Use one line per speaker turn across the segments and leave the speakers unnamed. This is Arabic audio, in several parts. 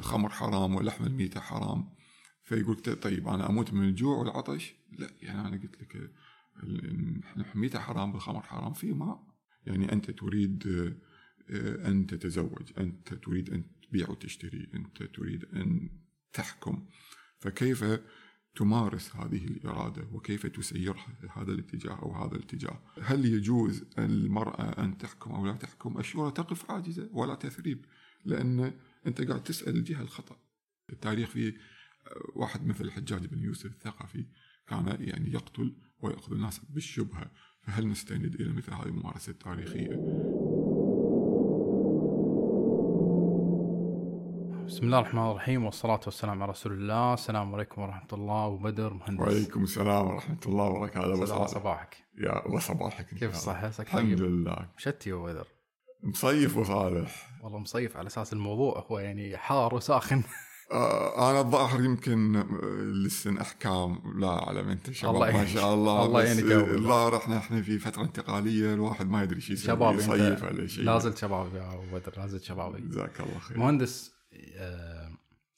الخمر حرام ولحم الميتة حرام. فيقول طيب أنا أموت من الجوع والعطش؟ لا يعني أنا قلت لك الميتة حرام بالخمر حرام. في ماء يعني أنت تريد أن تتزوج أنت تريد أن تبيع وتشتري أنت تريد أن تحكم. فكيف تمارس هذه الإرادة وكيف تسيرها هذا الاتجاه أو هذا الاتجاه؟ هل يجوز المرأة أن تحكم أو لا تحكم؟ الشورى تقف عاجزة ولا تثريب لأن أنت قاعد تسأل الجهة الخطأ. التاريخ فيه واحد مثل الحجاج بن يوسف الثقفي كان يعني يقتل ويأخذ الناس بالشبهة. فهل نستند إلى مثل هذه الممارسة التاريخية؟
بسم الله الرحمن الرحيم والصلاة والسلام على رسول الله. السلام عليكم ورحمة الله وبدر مهندس.
وعليكم السلام ورحمة الله وبركاته.
صباحك.
يا وصباحك
كيف صحتك
الحمد طيب. لله.
شتي وبدر
مصيف وصالح
والله مصيف على أساس الموضوع هو يعني حار وساخن.
آه أنا الظاهر يمكن لسن أحكام. لا اعلم أنت شباب ما شاء الله.
الله يعينك
الظاهر إحنا إحنا في فترة انتقالية الواحد ما يدري يسوي شباب يصيف ولا شيء
لازل شباب يا أبو بدر لازل شبابي
جزاك الله خير.
مهندس آه،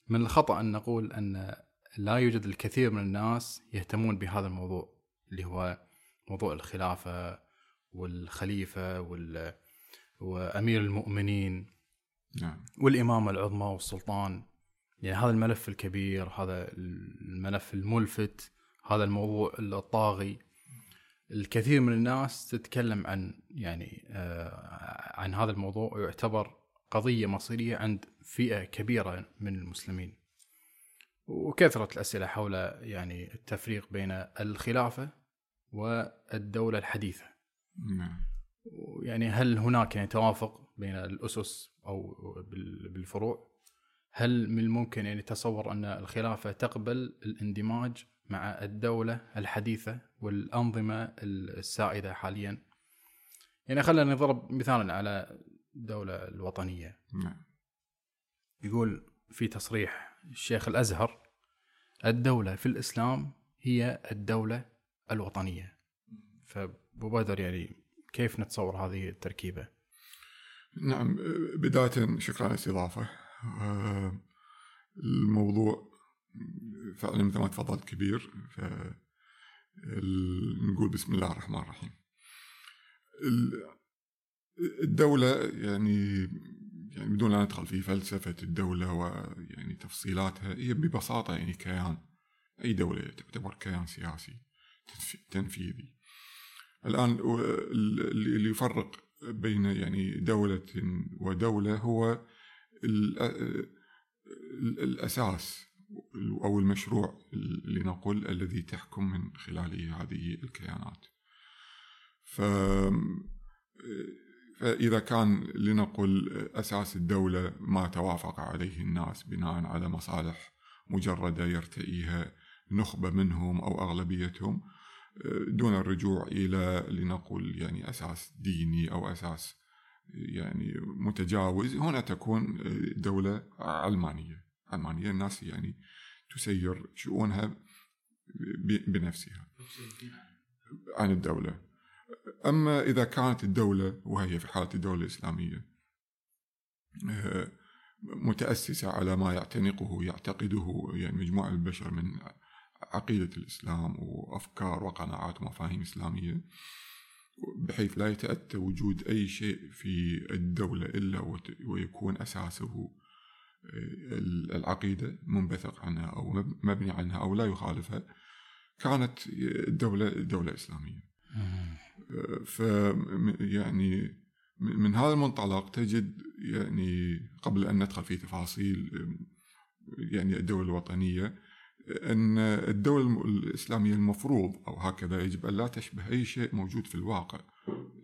من الخطأ أن نقول أن لا يوجد الكثير من الناس يهتمون بهذا الموضوع اللي هو موضوع الخلافة والخليفة وال وأمير المؤمنين
نعم.
والامامه العظمى والسلطان. يعني هذا الملف الكبير هذا الملف الملفت هذا الموضوع الطاغي. الكثير من الناس تتكلم عن يعني آه عن هذا الموضوع ويعتبر قضية مصيرية عند فئة كبيرة من المسلمين. وكثرة الأسئلة حول يعني التفريق بين الخلافة والدولة الحديثة.
نعم.
يعني هل هناك يعني توافق بين الأسس أو بالفروع؟ هل من الممكن يعني تصور أن الخلافة تقبل الاندماج مع الدولة الحديثة والأنظمة السائدة حاليا؟ يعني خلينا نضرب مثالا على الدولة الوطنية.
نعم.
يقول في تصريح الشيخ الأزهر الدولة في الإسلام هي الدولة الوطنية. فأبو بدر يعني كيف نتصور هذه التركيبة؟
نعم بداية شكرا على الاستضافة. الموضوع فعلا مثل ما تفضلت كبير ف نقول بسم الله الرحمن الرحيم. الدولة يعني يعني بدون لا ندخل في فلسفة الدولة ويعني تفصيلاتها هي ببساطة يعني كيان. أي دولة تعتبر كيان سياسي تنفيذي. الآن اللي يفرق بين يعني دولة ودولة هو الأساس أو المشروع لنقل الذي تحكم من خلاله هذه الكيانات. ف فإذا كان لنقل أساس الدولة ما توافق عليه الناس بناء على مصالح مجردة يرتئيها نخبة منهم أو أغلبيتهم دون الرجوع إلى لنقل يعني أساس ديني أو أساس يعني متجاوز. هنا تكون دولة علمانية علمانية الناس يعني تسير شؤونها بنفسها. عن الدولة. أما إذا كانت الدولة وهي في حالة الدولة الإسلامية آه، متأسسة على ما يعتنقه يعتقده يعني مجموعة البشر من عقيدة الإسلام وأفكار وقناعات ومفاهيم إسلامية بحيث لا يتأتى وجود أي شيء في الدولة إلا ويكون أساسه آه، العقيدة منبثق عنها أو مبني عنها أو لا يخالفها كانت الدولة دولة إسلامية. ف يعني من هذا المنطلق تجد يعني قبل أن ندخل في تفاصيل يعني الدولة الوطنية أن الدولة الإسلامية المفروض أو هكذا يجب أن لا تشبه أي شيء موجود في الواقع.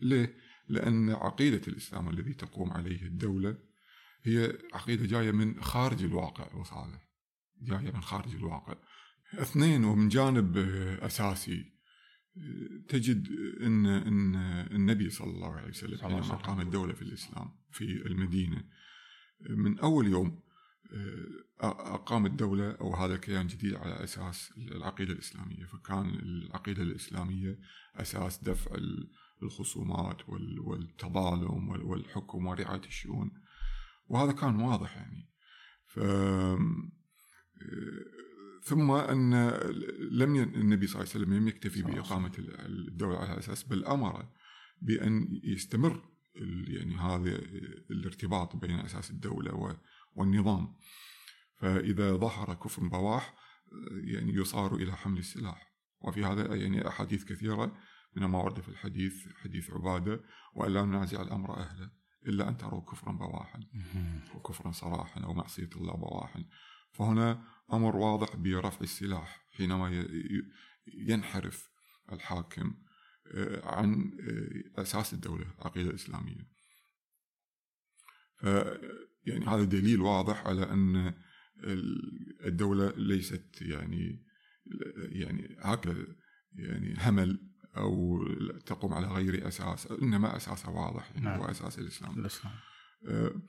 ليه؟ لأن عقيدة الإسلام الذي تقوم عليه الدولة هي عقيدة جاية من خارج الواقع وصالح. جاية من خارج الواقع. اثنين ومن جانب أساسي تجد أن أن النبي صلى الله عليه وسلم حينما قام الدولة في الإسلام في المدينة من أول يوم آه، أقام الدولة أو هذا الكيان جديد على أساس العقيدة الإسلامية. فكان العقيدة الإسلامية أساس دفع الخصومات والتظالم والحكم ورعاية الشؤون. وهذا كان واضح يعني. ف ثم أن لم ين... النبي صلى الله عليه وسلم لم يكتفي بإقامة الدولة على أساس بل أمر بأن يستمر يعني هذا الارتباط بين أساس الدولة والنظام. فإذا ظهر كفر بواح يعني يصار إلى حمل السلاح. وفي هذا يعني أحاديث كثيرة من ما ورد في الحديث حديث عبادة والا ننازع الأمر اهله إلا أن تروا كفرا بواحا وكفرا صراحا أو معصية الله بواحا. فهنا أمر واضح برفع السلاح حينما ينحرف الحاكم آه، عن آه، أساس الدولة العقيده الاسلاميه. يعني هذا دليل واضح على أن الدولة ليست يعني يعني هكذا يعني همل أو تقوم على غير أساس إنما اساسها واضح يعني نعم. هو أساس الإسلام. الإسلام. آه،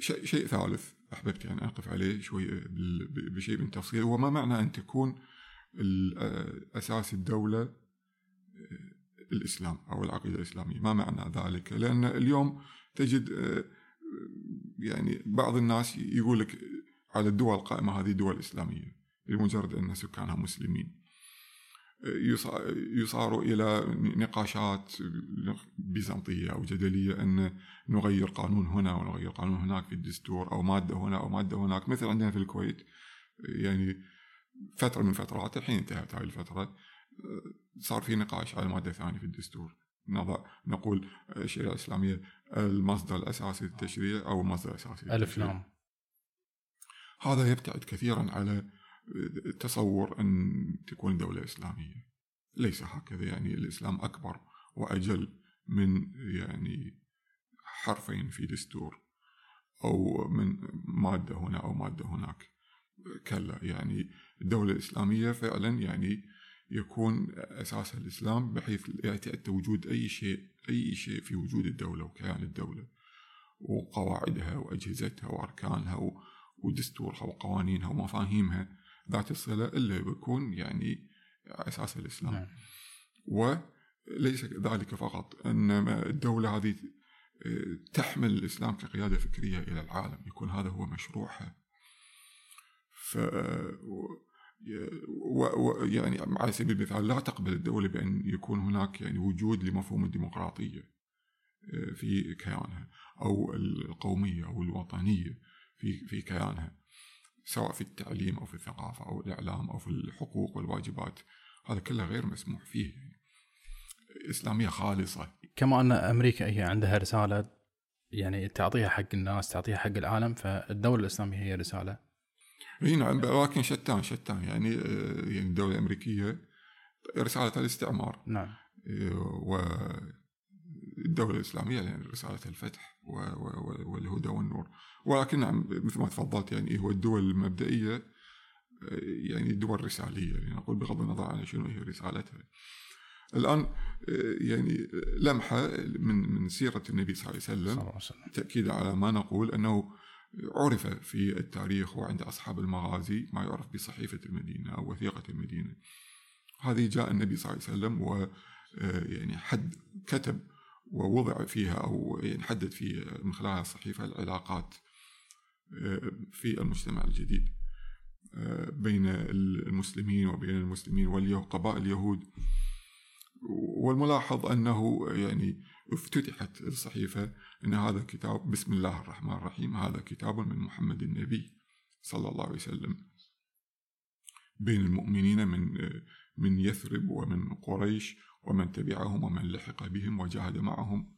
شيء شيء ثالث أحببت يعني اقف عليه شوي بشيء من تفصيل هو ما معنى أن تكون أساس الدولة آه، الإسلام أو العقيدة الإسلامية ما معنى ذلك لأن اليوم تجد آه، يعني بعض الناس يقول لك على الدول القائمة هذه دول إسلامية لمجرد أن سكانها مسلمين. يصار إلى نقاشات بيزنطية أو جدلية أن نغير قانون هنا ونغير قانون هناك في الدستور أو مادة هنا أو مادة هناك. مثل عندنا في الكويت يعني فترة من فترات الحين انتهت هذه الفترة صار في نقاش على مادة ثانية في الدستور. نقول الشريعة الإسلامية المصدر الأساسي للتشريع أو المصدر الأساسي
ألف نعم.
هذا يبتعد كثيرا على تصور أن تكون دولة إسلامية. ليس هكذا يعني الإسلام أكبر وأجل من يعني حرفين في دستور أو من مادة هنا أو مادة هناك. كلا يعني الدولة الإسلامية فعلا يعني يكون أساسها الإسلام بحيث يأتي وجود أي شيء أي شيء في وجود الدولة وكيان الدولة وقواعدها وأجهزتها وأركانها ودستورها وقوانينها ومفاهيمها ذات الصلة إلا بيكون يعني أساس الإسلام نعم. وليس ذلك فقط إنما الدولة هذه آه، تحمل الإسلام كقيادة فكرية إلى العالم يكون هذا هو مشروعها ف. يعني على سبيل المثال لا تقبل الدولة بأن يكون هناك يعني وجود لمفهوم الديمقراطية آه، في كيانها أو القومية أو الوطنية في في كيانها سواء في التعليم أو في الثقافة أو الإعلام أو في الحقوق والواجبات هذا كله غير مسموح فيه. إسلامية خالصة.
كما أن أمريكا هي عندها رسالة يعني تعطيها حق الناس تعطيها حق العالم فالدولة الإسلامية هي رسالة.
إي نعم ولكن شتان شتان. يعني آه، يعني الدولة الأمريكية رسالة الاستعمار.
نعم.
والدولة الإسلامية يعني رسالة الفتح والهدى والنور. ولكن نعم مثل ما تفضلت يعني هو الدول المبدئية يعني دول رسالية. يعني نقول بغض النظر عن شنو هي رسالتها. الآن يعني لمحة من من سيرة النبي صلى الله عليه وسلم تأكيدا على ما نقول أنه عرف في التاريخ وعند أصحاب المغازي ما يعرف بصحيفة المدينة أو وثيقة المدينة. هذه جاء النبي صلى الله عليه وسلم و يعني حد كتب ووضع فيها أو يعني حدد في من خلال الصحيفة العلاقات آه، في المجتمع الجديد آه، بين المسلمين وبين المسلمين وقبائل اليهود. والملاحظ أنه يعني افتتحت الصحيفة أن هذا كتاب بسم الله الرحمن الرحيم هذا كتاب من محمد النبي صلى الله عليه وسلم. بين المؤمنين من من يثرب ومن قريش ومن تبعهم ومن لحق بهم وجاهد معهم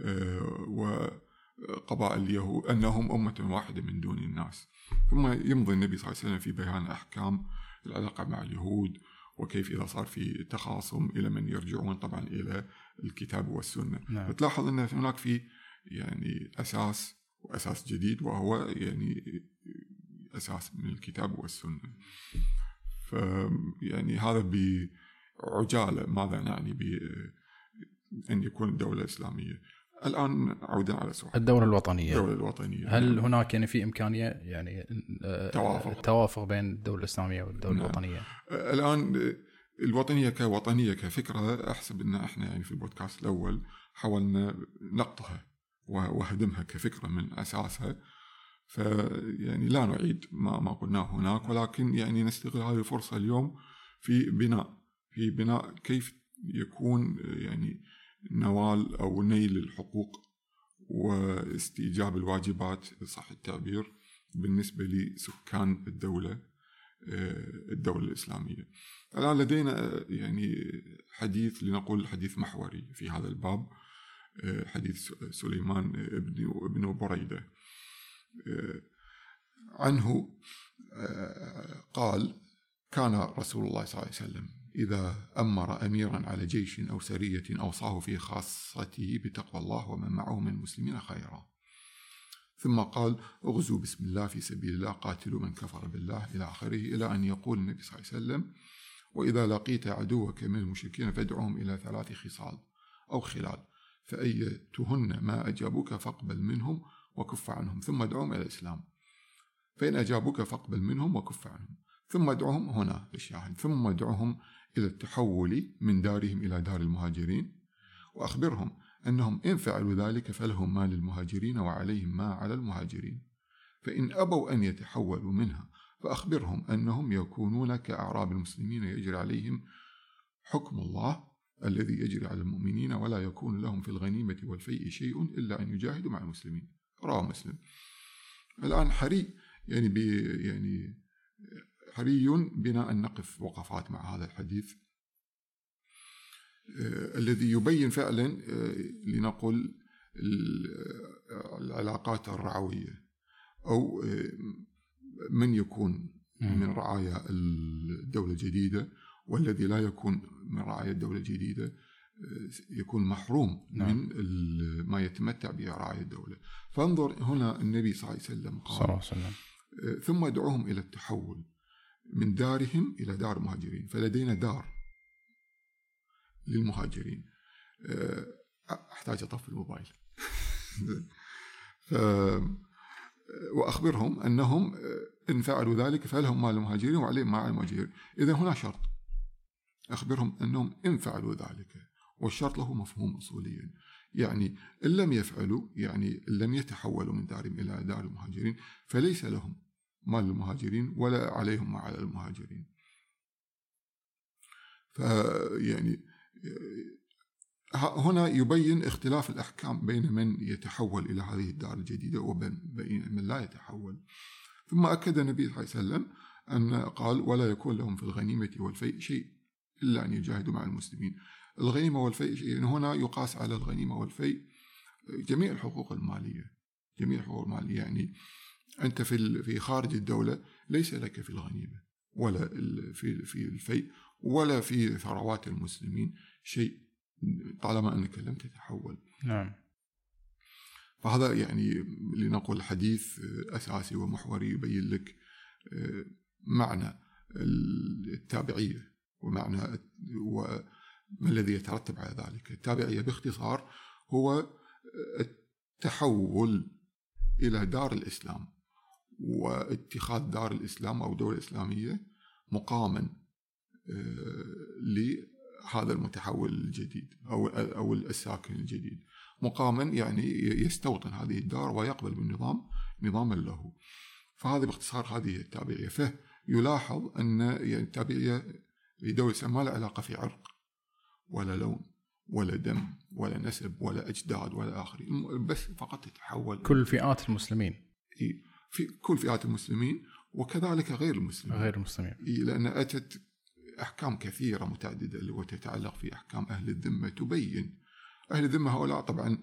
آه، وقبائل اليهود أنهم أمة واحدة من دون الناس. ثم يمضي النبي صلى الله عليه وسلم في بيان أحكام العلاقة مع اليهود وكيف إذا صار في تخاصم إلى من يرجعون طبعا إلى الكتاب والسنة. نعم. فتلاحظ أن هناك في يعني أساس وأساس جديد وهو يعني أساس من الكتاب والسنة. ف يعني هذا بعجالة ماذا نعني بأن يكون الدولة إسلامية؟ الآن عودا على سؤال
الدولة الوطنية.
الدولة الوطنية.
هل نعم. هناك يعني في إمكانية يعني
آه، توافق.
التوافق بين الدولة الإسلامية والدولة نعم. الوطنية؟
آه، الآن الوطنية كوطنية كفكرة أحسب أن إحنا يعني في البودكاست الأول حاولنا نقطها وهدمها كفكرة من أساسها. فيعني لا نعيد ما ما قلناه هناك ولكن يعني نستغل هذه الفرصة اليوم في بناء في بناء كيف يكون يعني نوال أو نيل الحقوق واستيجاب الواجبات صح التعبير بالنسبة لسكان الدولة. الدولة الإسلامية. الآن لدينا يعني حديث لنقول حديث محوري في هذا الباب حديث سليمان بن ابن بريدة. عنه قال كان رسول الله صلى الله عليه وسلم إذا أمر أميرا على جيش أو سرية أوصاه في خاصته بتقوى الله ومن معه من المسلمين خيرا. ثم قال اغزوا بسم الله في سبيل الله قاتلوا من كفر بالله إلى آخره إلى أن يقول النبي صلى الله عليه وسلم وإذا لقيت عدوك من المشركين فادعوهم إلى ثلاث خصال أو خلال فأيتهن ما أجابوك فاقبل منهم وكف عنهم ثم ادعوهم إلى الإسلام. فإن أجابوك فاقبل منهم وكف عنهم ثم ادعوهم هنا الشاهد ثم ادعوهم إلى التحول من دارهم إلى دار المهاجرين وأخبرهم أنهم إن فعلوا ذلك فلهم ما للمهاجرين وعليهم ما على المهاجرين. فإن أبوا أن يتحولوا منها فأخبرهم أنهم يكونون كأعراب المسلمين يجري عليهم حكم الله الذي يجري على المؤمنين ولا يكون لهم في الغنيمة والفيء شيء إلا أن يجاهدوا مع المسلمين. رواه مسلم. الآن حري يعني بي يعني حري بنا أن نقف وقفات مع هذا الحديث. الذي يبين فعلا آه لنقل العلاقات الرعوية أو آه من يكون من رعايا الدولة الجديدة والذي لا يكون من رعايا الدولة الجديدة يكون محروم نعم. من ما يتمتع به رعايا الدولة. فانظر هنا النبي صلى الله عليه وسلم
قال صلى الله عليه وسلم.
ثم ادعوهم إلى التحول من دارهم إلى دار المهاجرين فلدينا دار للمهاجرين. أحتاج أطفي الموبايل. ف وأخبرهم أنهم إن فعلوا ذلك فلهم مال المهاجرين وعليهم مال المهاجرين. إذا هنا شرط. أخبرهم أنهم إن فعلوا ذلك والشرط له مفهوم أصوليا. يعني إن لم يفعلوا يعني إن لم يتحولوا من دارهم إلى دار المهاجرين فليس لهم مال المهاجرين ولا عليهم ما على المهاجرين فيعني هنا يبين اختلاف الأحكام بين من يتحول إلى هذه الدار الجديدة وبين من لا يتحول. ثم أكد النبي صلى الله عليه وسلم أن قال ولا يكون لهم في الغنيمة والفيء شيء إلا أن يجاهدوا مع المسلمين. الغنيمة والفيء يعني هنا يقاس على الغنيمة والفيء جميع الحقوق المالية جميع الحقوق المالية. يعني أنت في في خارج الدولة ليس لك في الغنيمة ولا في في الفيء ولا في ثروات المسلمين شيء طالما أنك لم تتحول.
نعم.
فهذا يعني لنقول حديث أساسي ومحوري يبين لك معنى التابعية ومعنى وما الذي يترتب على ذلك. التابعية باختصار هو التحول إلى دار الإسلام واتخاذ دار الإسلام أو دولة إسلامية مقاما لهذا المتحول الجديد أو أو الساكن الجديد. مقاما يعني يستوطن هذه الدار ويقبل بالنظام نظاما له. فهذه باختصار هذه التابعية. فيلاحظ أن يعني التابعية لدولة الإسلام ما له علاقة في عرق ولا لون ولا دم ولا نسب ولا أجداد ولا آخره بس فقط تتحول
كل فئات المسلمين.
في كل فئات المسلمين وكذلك غير المسلمين.
غير المسلمين.
لأن أتت أحكام كثيرة متعددة وتتعلق في أحكام أهل الذمة تبين. أهل الذمة هؤلاء طبعا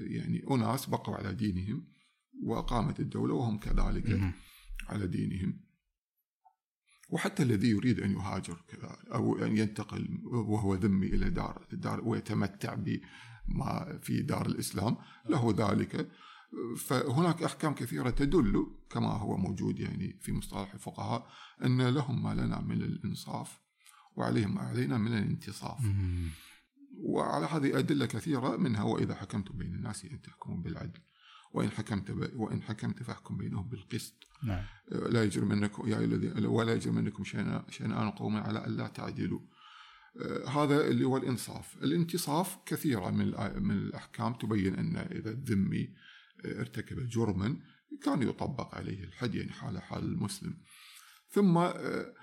يعني أناس بقوا على دينهم وقامت الدولة وهم كذلك على دينهم. وحتى الذي يريد أن يهاجر أو أن ينتقل وهو ذمي إلى دار الدار ويتمتع بما في دار الإسلام له ذلك. فهناك أحكام كثيرة تدل كما هو موجود يعني في مصطلح الفقهاء أن لهم ما لنا من الإنصاف وعليهم ما علينا من الانتصاف. وعلى هذه أدلة كثيرة منها وإذا حكمتم بين الناس أن تحكموا بالعدل وإن حكمت ب... وإن حكمت فاحكم بينهم بالقسط.
نعم.
لا يجرمنكم يا الذي ولا يجرمنكم شنآن قوم على ألا تعدلوا. هذا اللي هو الإنصاف. الانتصاف كثيرة من من الأحكام تبين أن إذا الذمي ارتكب جرما كان يطبق عليه الحد يعني حال حال المسلم. ثم آه،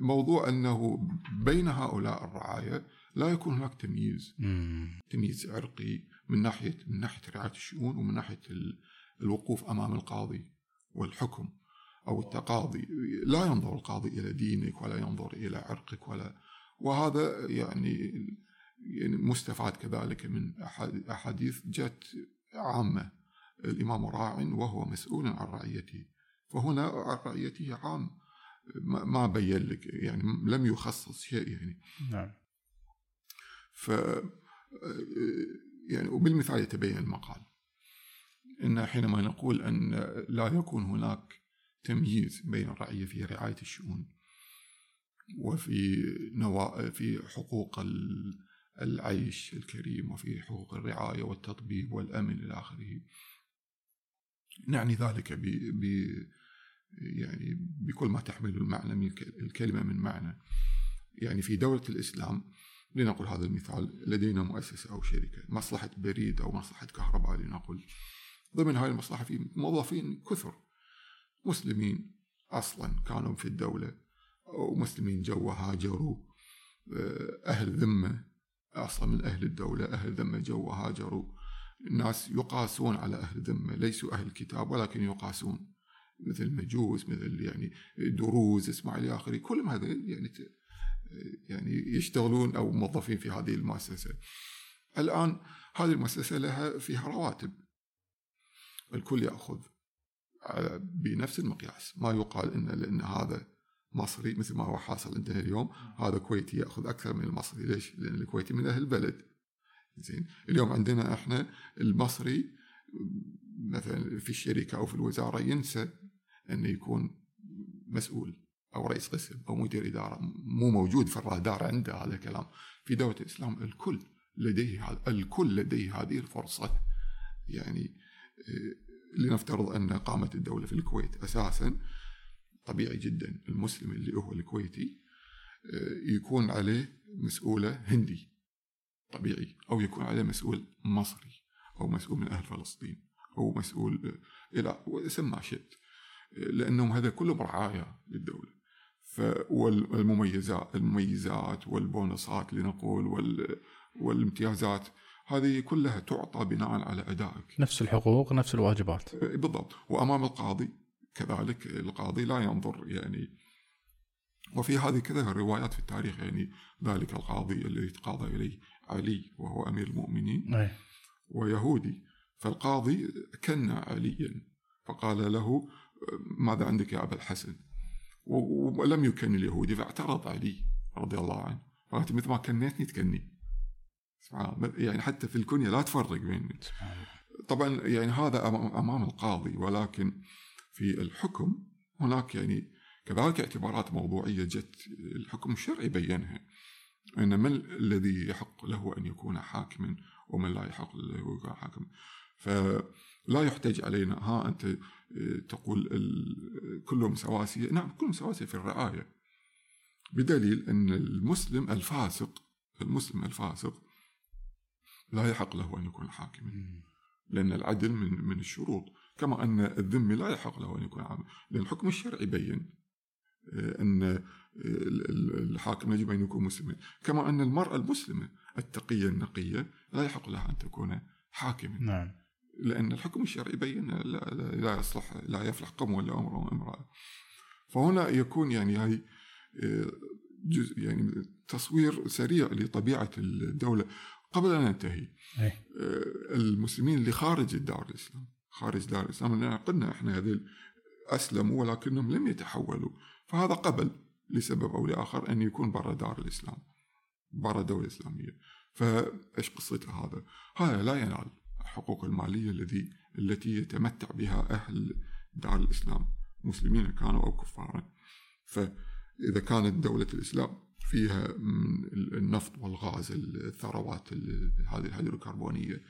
موضوع أنه بين هؤلاء الرعاية لا يكون هناك تمييز.
مم.
تمييز عرقي من ناحية من ناحية رعاية الشؤون ومن ناحية الوقوف أمام القاضي والحكم أو التقاضي. لا ينظر القاضي إلى دينك ولا ينظر إلى عرقك ولا وهذا يعني يعني مستفاد كذلك من أحاديث جت عامة. الإمام راع وهو مسؤول عن رعيته. فهنا عن رعيته عام. ما بين لك يعني لم يخصص شيء يعني.
نعم.
ف يعني وبالمثال يتبين المقال. إن حينما نقول أن لا يكون هناك تمييز بين الرعية في رعاية الشؤون وفي نوا في حقوق العيش الكريم وفي حقوق الرعاية والتطبيب والأمن إلى آخره نعني ذلك ب يعني بكل ما تحمل المعنى من الكلمة من معنى. يعني في دولة الإسلام لنقل هذا المثال لدينا مؤسسة أو شركة مصلحة بريد أو مصلحة كهرباء لنقل. ضمن هاي المصلحة في موظفين كثر. مسلمين أصلا كانوا في الدولة أو مسلمين جو هاجروا. أهل ذمة أصلا من أهل الدولة أهل ذمة جو هاجروا. الناس يقاسون على أهل ذمة ليسوا أهل كتاب ولكن يقاسون مثل مجوس مثل يعني دروز اسمع إلى اخره كلهم هذا يعني يعني يشتغلون أو موظفين في هذه المؤسسة. الآن هذه المؤسسة لها فيها رواتب. الكل يأخذ بنفس المقياس، ما يقال ان لأن هذا مصري مثل ما هو حاصل عندنا اليوم هذا كويتي يأخذ أكثر من المصري، ليش؟ لأن الكويتي من أهل البلد. زين. اليوم عندنا إحنا المصري مثلا في الشركة أو في الوزارة ينسى انه يكون مسؤول أو رئيس قسم أو مدير إدارة. مو موجود في الرادار عنده هذا الكلام. في دولة الإسلام الكل لديه الكل لديه هذه الفرصة. يعني آه، لنفترض أن قامت الدولة في الكويت أساسا طبيعي جدا المسلم اللي هو الكويتي آه، يكون عليه مسؤولة هندي. طبيعي. أو يكون عليه مسؤول مصري أو مسؤول من أهل فلسطين أو مسؤول آه، إلى اسم ما شئت لأنهم هذا كلهم رعايه للدولة. والمميزات المميزات والبونصات لنقول والامتيازات هذه كلها تعطى بناء على أدائك.
نفس الحقوق نفس الواجبات.
بالضبط. وأمام القاضي كذلك القاضي لا ينظر يعني. وفي هذه كذا روايات في التاريخ يعني ذلك القاضي الذي تقاضى إليه. علي وهو أمير المؤمنين
أي.
ويهودي فالقاضي كن عليا فقال له ماذا عندك يا أبا الحسن؟ ولم يكن اليهودي فاعترض علي رضي الله عنه. قالت مثل ما كنيتني تكني. يعني حتى في الكنية لا تفرق بين طبعا يعني هذا أمام القاضي ولكن في الحكم هناك يعني كذلك اعتبارات موضوعية جت الحكم الشرعي بينها. أن من الذي يحق له أن يكون حاكما ومن لا يحق له أن يكون حاكما فلا يحتج علينا. ها أنت تقول كلهم سواسية. نعم كلهم سواسية في الرعاية. بدليل أن المسلم الفاسق المسلم الفاسق لا يحق له أن يكون حاكما لأن العدل من من الشروط. كما أن الذمي لا يحق له أن يكون حاكما لأن الحكم الشرعي بين. آه، أن الحاكم يجب أن يكون مسلما. كما أن المرأة المسلمة التقية النقية لا يحق لها أن تكون حاكما.
نعم.
لأن الحكم الشرعي بين لا, لا يصلح لا يفلح قوم ولا أمر امرأة فهنا يكون يعني هاي آه، جزء يعني تصوير سريع لطبيعة الدولة. قبل أن ننتهي
آه،
المسلمين اللي خارج الدار الإسلام خارج دار الإسلام لأن قلنا إحنا هذول أسلموا ولكنهم لم يتحولوا فهذا قبل لسبب أو لآخر أن يكون برا دار الإسلام برا الدولة الإسلامية فإيش قصته هذا؟ هذا لا ينال الحقوق المالية الذي التي يتمتع بها أهل دار الإسلام مسلمين كانوا أو كفارا فإذا كانت دولة الإسلام فيها النفط والغاز الثروات هذه الهيدروكربونية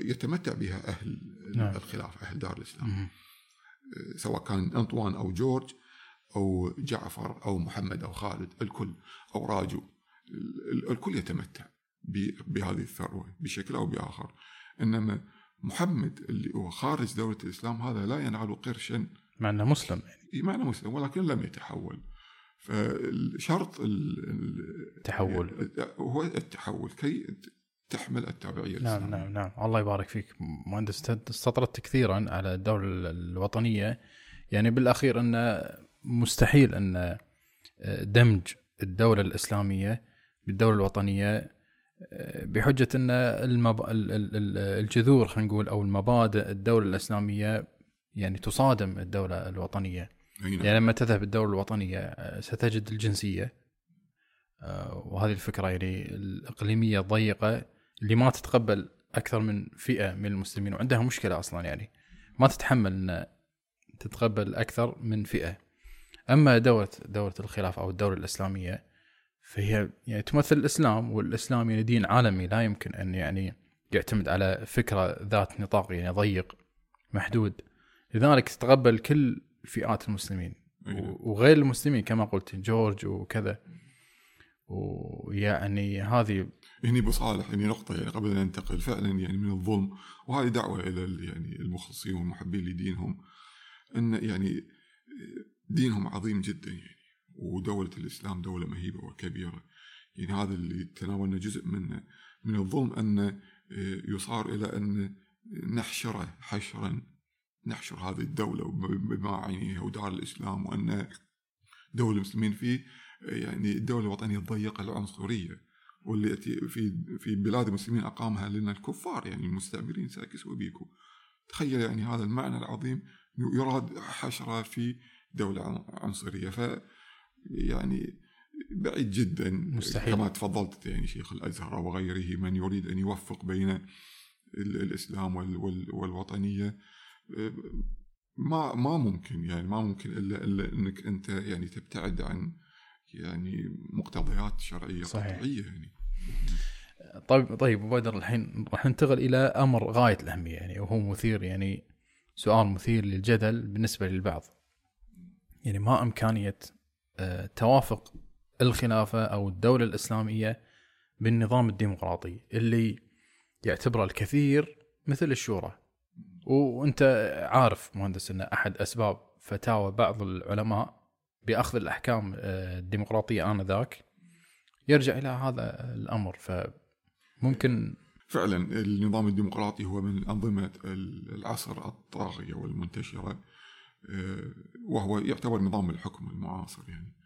يتمتع بها أهل نعم. الخلافة أهل دار الإسلام. سواء كان أنطوان أو جورج أو جعفر أو محمد أو خالد الكل أو راجو الكل يتمتع بهذه الثروة بشكل أو بآخر. إنما محمد اللي هو خارج دولة الإسلام هذا لا ينال قرشا.
مع انه مسلم
يعني. معنى مسلم ولكن لم يتحول. فشرط
التحول
هو التحول كي تحمل التابعية
نعم نعم نعم. الله يبارك فيك مهندس. استطردت كثيرا على الدولة الوطنية. يعني بالأخير أن مستحيل أن دمج الدولة الإسلامية بالدولة الوطنية بحجة أن المب... الجذور خلينا نقول أو المبادئ الدولة الإسلامية يعني تصادم الدولة الوطنية
نعم.
يعني لما تذهب الدولة الوطنية ستجد الجنسية وهذه الفكرة يعني الإقليمية الضيقة اللي ما تتقبل أكثر من فئة من المسلمين وعندها مشكلة أصلا يعني ما تتحمل أن تتقبل أكثر من فئة أما دولة دولة الخلافة أو الدولة الإسلامية فهي يعني تمثل الإسلام والإسلام يعني دين عالمي لا يمكن أن يعني يعتمد على فكرة ذات نطاق يعني ضيق محدود. لذلك تتقبل كل فئات المسلمين. وغير المسلمين كما قلت جورج وكذا. ويعني هذه
هني أبو صالح يعني نقطة يعني قبل أن ننتقل فعلا يعني من الظلم. وهذه دعوة إلى يعني المخلصين والمحبين لدينهم إن يعني دينهم عظيم جدا يعني. ودولة الإسلام دولة مهيبة وكبيرة. يعني هذا اللي تناولنا جزء منه من الظلم أن يصار إلى أن نحشره حشرا نحشر هذه الدولة بمعانيها ودار الإسلام وأن دولة المسلمين فيه يعني الدولة الوطنية الضيقة العنصرية والتي في في بلاد المسلمين أقامها لنا الكفار يعني المستعمرين ساكس وبيكو. تخيل يعني هذا المعنى العظيم يراد حشرة في دولة عنصرية. ف يعني بعيد جدا.
مستحيل.
كما تفضلت يعني شيخ الأزهر وغيره من يريد أن يوفق بين الإسلام والوطنية. ما ما ممكن يعني ما ممكن إلا إلا إنك أنت يعني تبتعد عن يعني مقتضيات شرعية
صحيح.
قطعية يعني.
طيب طيب بدر الحين راح ننتقل إلى أمر غاية الأهمية يعني وهو مثير يعني سؤال مثير للجدل بالنسبة للبعض. يعني ما إمكانية آه، توافق الخلافة أو الدولة الإسلامية بالنظام الديمقراطي اللي يعتبره الكثير مثل الشورى. وأنت عارف مهندس أن أحد أسباب فتاوى بعض العلماء بأخذ الأحكام آه، الديمقراطية آنذاك يرجع إلى هذا الأمر. فممكن
فعلا النظام الديمقراطي هو من انظمه العصر الطاغية والمنتشرة. وهو يعتبر نظام الحكم المعاصر يعني.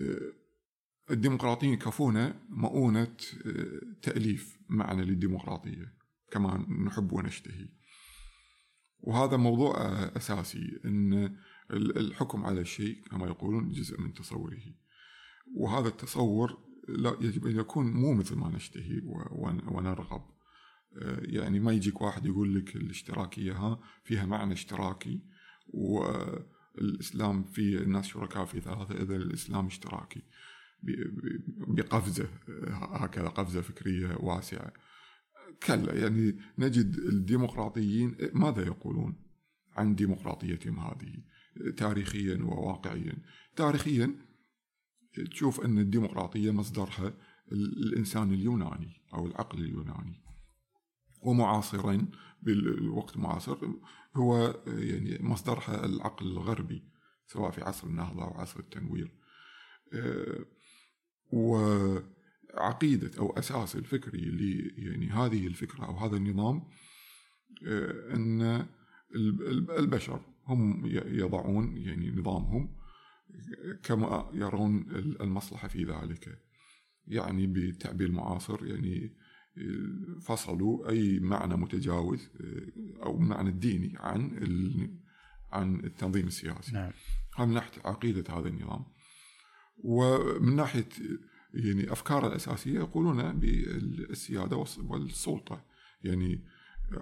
آه، الديمقراطيين كفونا مؤونة تأليف معنى للديمقراطية كما نحب ونشتهي. وهذا موضوع أساسي أن الحكم على الشيء كما يقولون جزء من تصوره. وهذا التصور لا يجب أن يكون مو مثل ما نشتهي ونرغب. يعني ما يجيك واحد يقول لك الاشتراكية ها فيها معنى اشتراكي. والإسلام في الناس شركاء في ثلاثة إذا الإسلام اشتراكي. بقفزة هكذا قفزة فكرية واسعة. كلا يعني نجد الديمقراطيين ماذا يقولون عن ديمقراطيتهم هذه؟ تاريخيا وواقعيا. تاريخيا تشوف أن الديمقراطية مصدرها الإنسان اليوناني أو العقل اليوناني. ومعاصرا بالوقت المعاصر هو يعني مصدرها العقل الغربي سواء في عصر النهضة أو عصر التنوير. آه، وعقيدة أو أساس الفكري يعني هذه الفكرة أو هذا النظام آه، أن البشر هم يضعون يعني نظامهم كما يرون المصلحة في ذلك. يعني بالتعبير المعاصر يعني فصلوا أي معنى متجاوز أو معنى الديني عن عن التنظيم السياسي
نعم.
من ناحية عقيدة هذا النظام ومن ناحية يعني أفكار الأساسية يقولون بالسيادة والسلطة يعني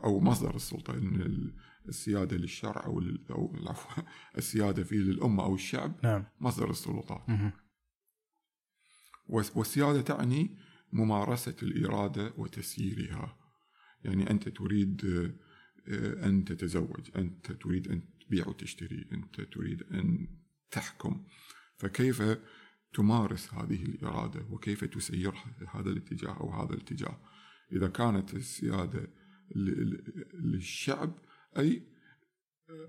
أو مصدر السلطة أن السيادة للشرع أو أو العفو السيادة في للأمة أو الشعب
نعم.
مصدر السلطات والسيادة تعني ممارسة الإرادة وتسييرها. يعني أنت تريد آه، أن تتزوج أنت تريد أن تبيع وتشتري أنت تريد أن تحكم. فكيف تمارس هذه الإرادة؟ وكيف تسيرها هذا الاتجاه أو هذا الاتجاه؟ إذا كانت السيادة للشعب أي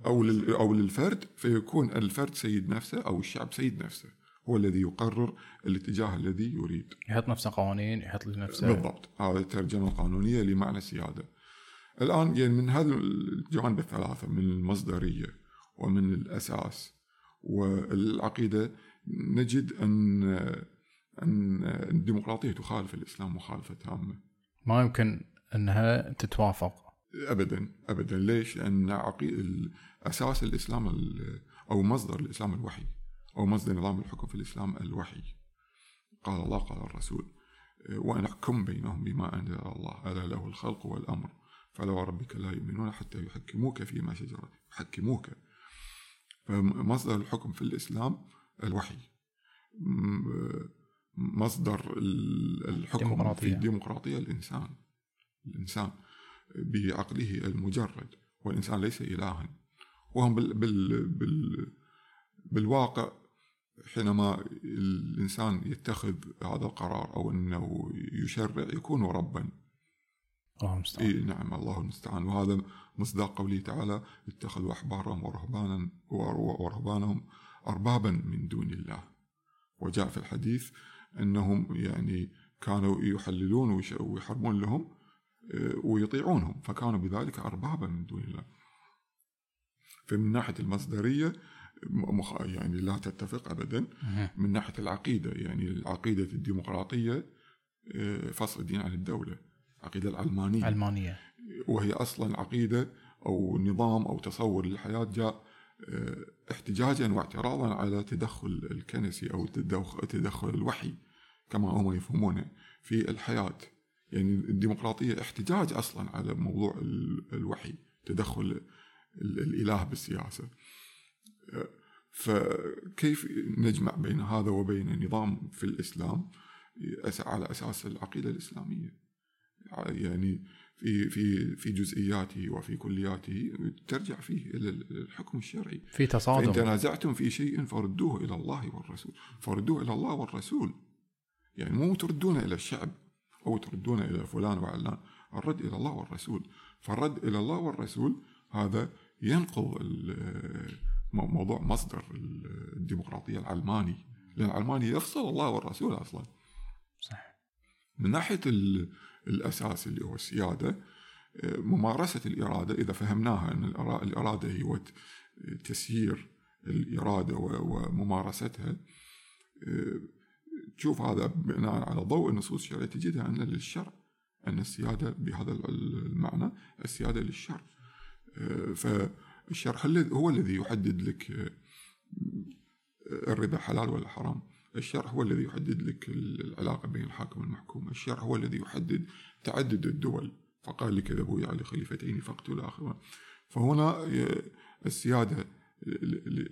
أو أو للفرد فيكون الفرد سيد نفسه أو الشعب سيد نفسه. هو الذي يقرر الاتجاه الذي يريد.
يحط نفسه قوانين يحط لنفسه.
بالضبط. هذا الترجمة القانونية لمعنى السيادة. الآن يعني من هذه الجوانب الثلاثة من المصدرية ومن الأساس والعقيدة نجد أن أن الديمقراطية تخالف الإسلام مخالفة تامة.
ما يمكن أنها تتوافق.
ابدا ابدا. ليش؟ لأن أساس الإسلام أو مصدر الإسلام الوحي. أو مصدر نظام الحكم في الإسلام الوحي. قال الله قال الرسول وأن أحكم بينهم بما أنزل الله ألا له الخلق والأمر فلا وربك لا يؤمنون حتى يحكموك فيما شجر يحكموك فمصدر الحكم في الإسلام الوحي. مصدر الحكم ديمقراطية. في الديمقراطية الإنسان. الإنسان بعقله المجرد. والإنسان ليس إلها. وهم بال بال بال بالواقع حينما الإنسان يتخذ هذا القرار أو أنه يشرع يكون ربا.
الله المستعان.
إيه نعم الله المستعان. وهذا مصداق قوله تعالى اتخذوا أحبارهم ورهبانا ورهبانهم أربابا من دون الله. وجاء في الحديث أنهم يعني كانوا يحللون ويحرمون لهم آه، ويطيعونهم فكانوا بذلك أربابا من دون الله. فمن ناحية المصدرية يعني لا تتفق أبدا. من ناحية العقيدة يعني العقيدة الديمقراطية آه، فصل الدين عن الدولة العقيدة العلمانية
علمانية
وهي أصلا عقيدة أو نظام أو تصور للحياة جاء آه، احتجاجا واعتراضا على تدخل الكنسي أو تدخل الوحي كما هم يفهمونه في الحياة. يعني الديمقراطية احتجاج أصلا على موضوع الوحي تدخل الإله بالسياسة. آه، فكيف نجمع بين هذا وبين نظام في الإسلام على أساس العقيدة الإسلامية؟ يعني في في في جزئياته وفي كلياته ترجع فيه إلى الحكم الشرعي.
في تصادم.
فإن تنازعتم في شيء فردوه إلى الله والرسول. فردوه إلى الله والرسول. يعني مو تردونه إلى الشعب أو تردونه إلى فلان وعلان. الرد إلى الله والرسول. فالرد إلى الله والرسول هذا ينقض موضوع مصدر الديمقراطية العلماني. لأن العلماني يفصل الله والرسول أصلا.
صح.
من ناحية الأساس اللي هو السيادة آه، ممارسة الإرادة إذا فهمناها أن الإرادة هو تسيير الإرادة وممارستها تشوف هذا بناء على ضوء النصوص الشرعية تجدها أن للشرع أن السيادة بهذا المعنى السيادة للشرع. آه، فالشرع هو الذي يحدد لك الربا حلال ولا حرام. الشرع هو الذي يحدد لك العلاقة بين الحاكم والمحكوم. الشرع هو الذي يحدد تعدد الدول. فقال لك أبوي على خليفتين فاقتل آخر فهنا السيادة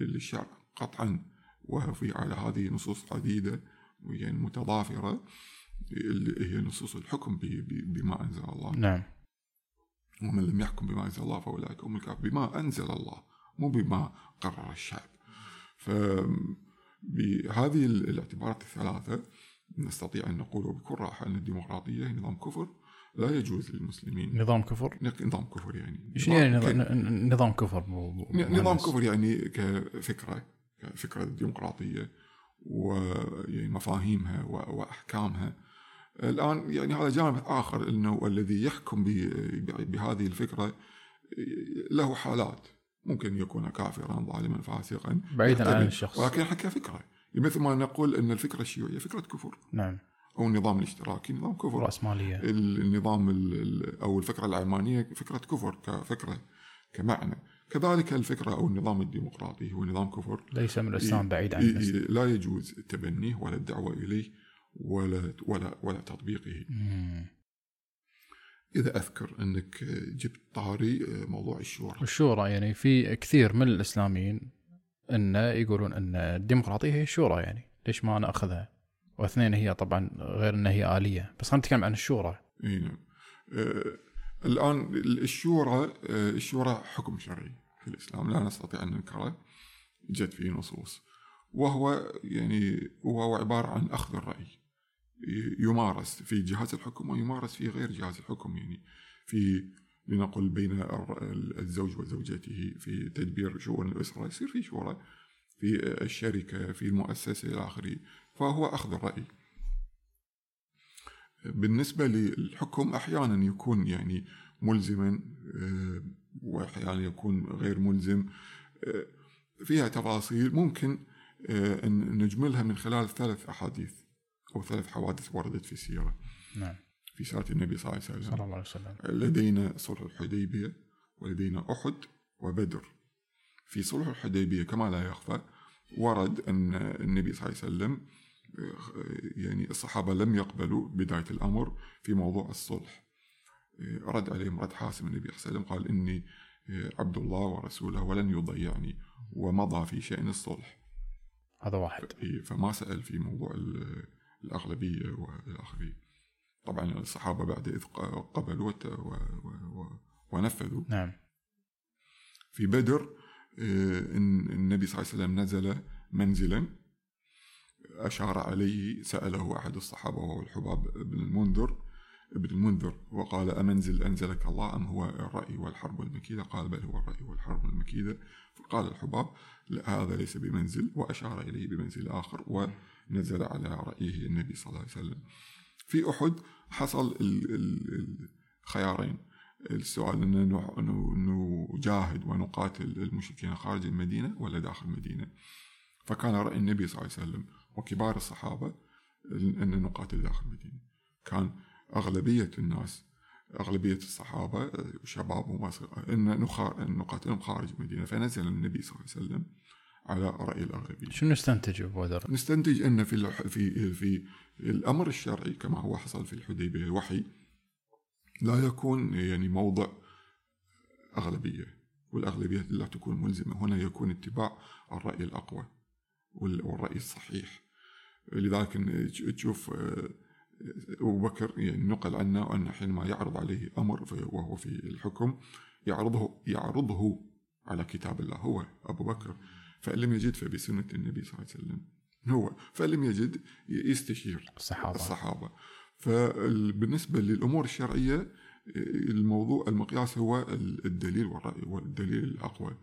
للشرع قطعا وفي على هذه نصوص عديدة يعني متضافرة هي نصوص الحكم بما أنزل الله.
نعم.
ومن لم يحكم بما أنزل الله فأولئك هم الكافرون. بما أنزل الله مو بما قرر الشعب. ف بهذه الاعتبارات الثلاثة نستطيع أن نقول بكل راحة أن الديمقراطية نظام كفر لا يجوز للمسلمين.
نظام كفر؟
نظام كفر يعني.
إيش يعني نظام كفر؟
نظام كفر يعني كفكرة كفكرة ديمقراطية ويعني مفاهيمها وأحكامها الآن يعني هذا جانب آخر أنه الذي يحكم بهذه الفكرة له حالات. ممكن يكون كافرا ظالما فاسقا
بعيدا عن الشخص.
ولكن حكى فكرة. مثل ما نقول إن الفكرة الشيوعيه فكرة كفر.
نعم.
أو النظام الاشتراكي نظام كفر.
راسماليه
النظام أو الفكرة العلمانية فكرة كفر كفكرة كمعنى. كذلك الفكرة أو النظام الديمقراطي هو نظام كفر.
ليس من الإسلام بعيد عن
لا يجوز تبنيه ولا الدعوة إليه. ولا ولا ولا تطبيقه.
مم.
إذا أذكر أنك جبت طاري آه، موضوع الشورى.
الشورى يعني في كثير من الإسلاميين أن يقولون أن الديمقراطية هي الشورى يعني. ليش ما ناخذها واثنين هي طبعا غير أنها هي آلية. بس خلينا نتكلم عن الشورى.
إي نعم. آه الآن الشورى آه الشورى حكم شرعي في الإسلام. لا نستطيع أن ننكره. جت فيه نصوص. وهو يعني وهو عبارة عن أخذ الرأي. يمارس في جهاز الحكم ويمارس في غير جهاز الحكم يعني في لنقل بين الزوج وزوجته في تدبير شؤون الأسرة يصير في شورى في الشركة في المؤسسة إلى آخره فهو أخذ الرأي. بالنسبة للحكم أحيانا يكون يعني ملزما آه، وأحيانا يكون غير ملزم آه، فيها تفاصيل ممكن آه، أن نجملها من خلال ثلاث أحاديث. أو ثلاث حوادث وردت في السيرة
نعم.
في سيرة النبي صلى الله عليه وسلم.
صلى الله عليه وسلم.
لدينا صلح الحديبية ولدينا أحد وبدر. في صلح الحديبية كما لا يخفى ورد أن النبي صلى الله عليه وسلم يعني الصحابة لم يقبلوا بداية الأمر في موضوع الصلح. رد عليهم رد حاسم النبي صلى الله عليه وسلم قال إني عبد الله ورسوله ولن يضيعني ومضى في شأن الصلح.
هذا واحد.
فما سأل في موضوع الأغلبية وإلى آخره طبعا الصحابة بعد إذ قبلوا ونفذوا.
نعم.
في بدر النبي صلى الله عليه وسلم نزل منزلا أشار عليه سأله أحد الصحابة وهو الحباب بن المنذر ابن المنذر وقال أمنزل أنزلك الله أم هو الرأي والحرب والمكيدة قال بل هو الرأي والحرب والمكيدة فقال الحباب لا هذا ليس بمنزل وأشار إليه بمنزل آخر ونزل على رأيه النبي صلى الله عليه وسلم. في أحد حصل الخيارين. السؤال أن نجاهد ونقاتل المشركين خارج المدينة ولا داخل المدينة؟ فكان رأي النبي صلى الله عليه وسلم وكبار الصحابة أن نقاتل داخل المدينة. كان أغلبية الناس أغلبية الصحابة شباب ومصر أن نقاتلهم خارج المدينة فنزل النبي صلى الله عليه وسلم على رأي الأغلبية.
شو نستنتج بودر؟
نستنتج أن في في في الأمر الشرعي كما هو حصل في الحديبية الوحي لا يكون يعني موضع أغلبية والأغلبية لا تكون ملزمة. هنا يكون اتباع الرأي الأقوى والرأي الصحيح. لذلك تشوف آه، أبو بكر يعني نقل عنه أن حينما يعرض عليه أمر وهو في الحكم يعرضه يعرضه على كتاب الله. هو أبو بكر. فإن لم يجد فبسنة النبي صلى الله عليه وسلم. هو. فإن لم يجد يستشير
الصحابة.
الصحابة. فبالنسبة للأمور الشرعية الموضوع المقياس هو الدليل والرأي والدليل الأقوى.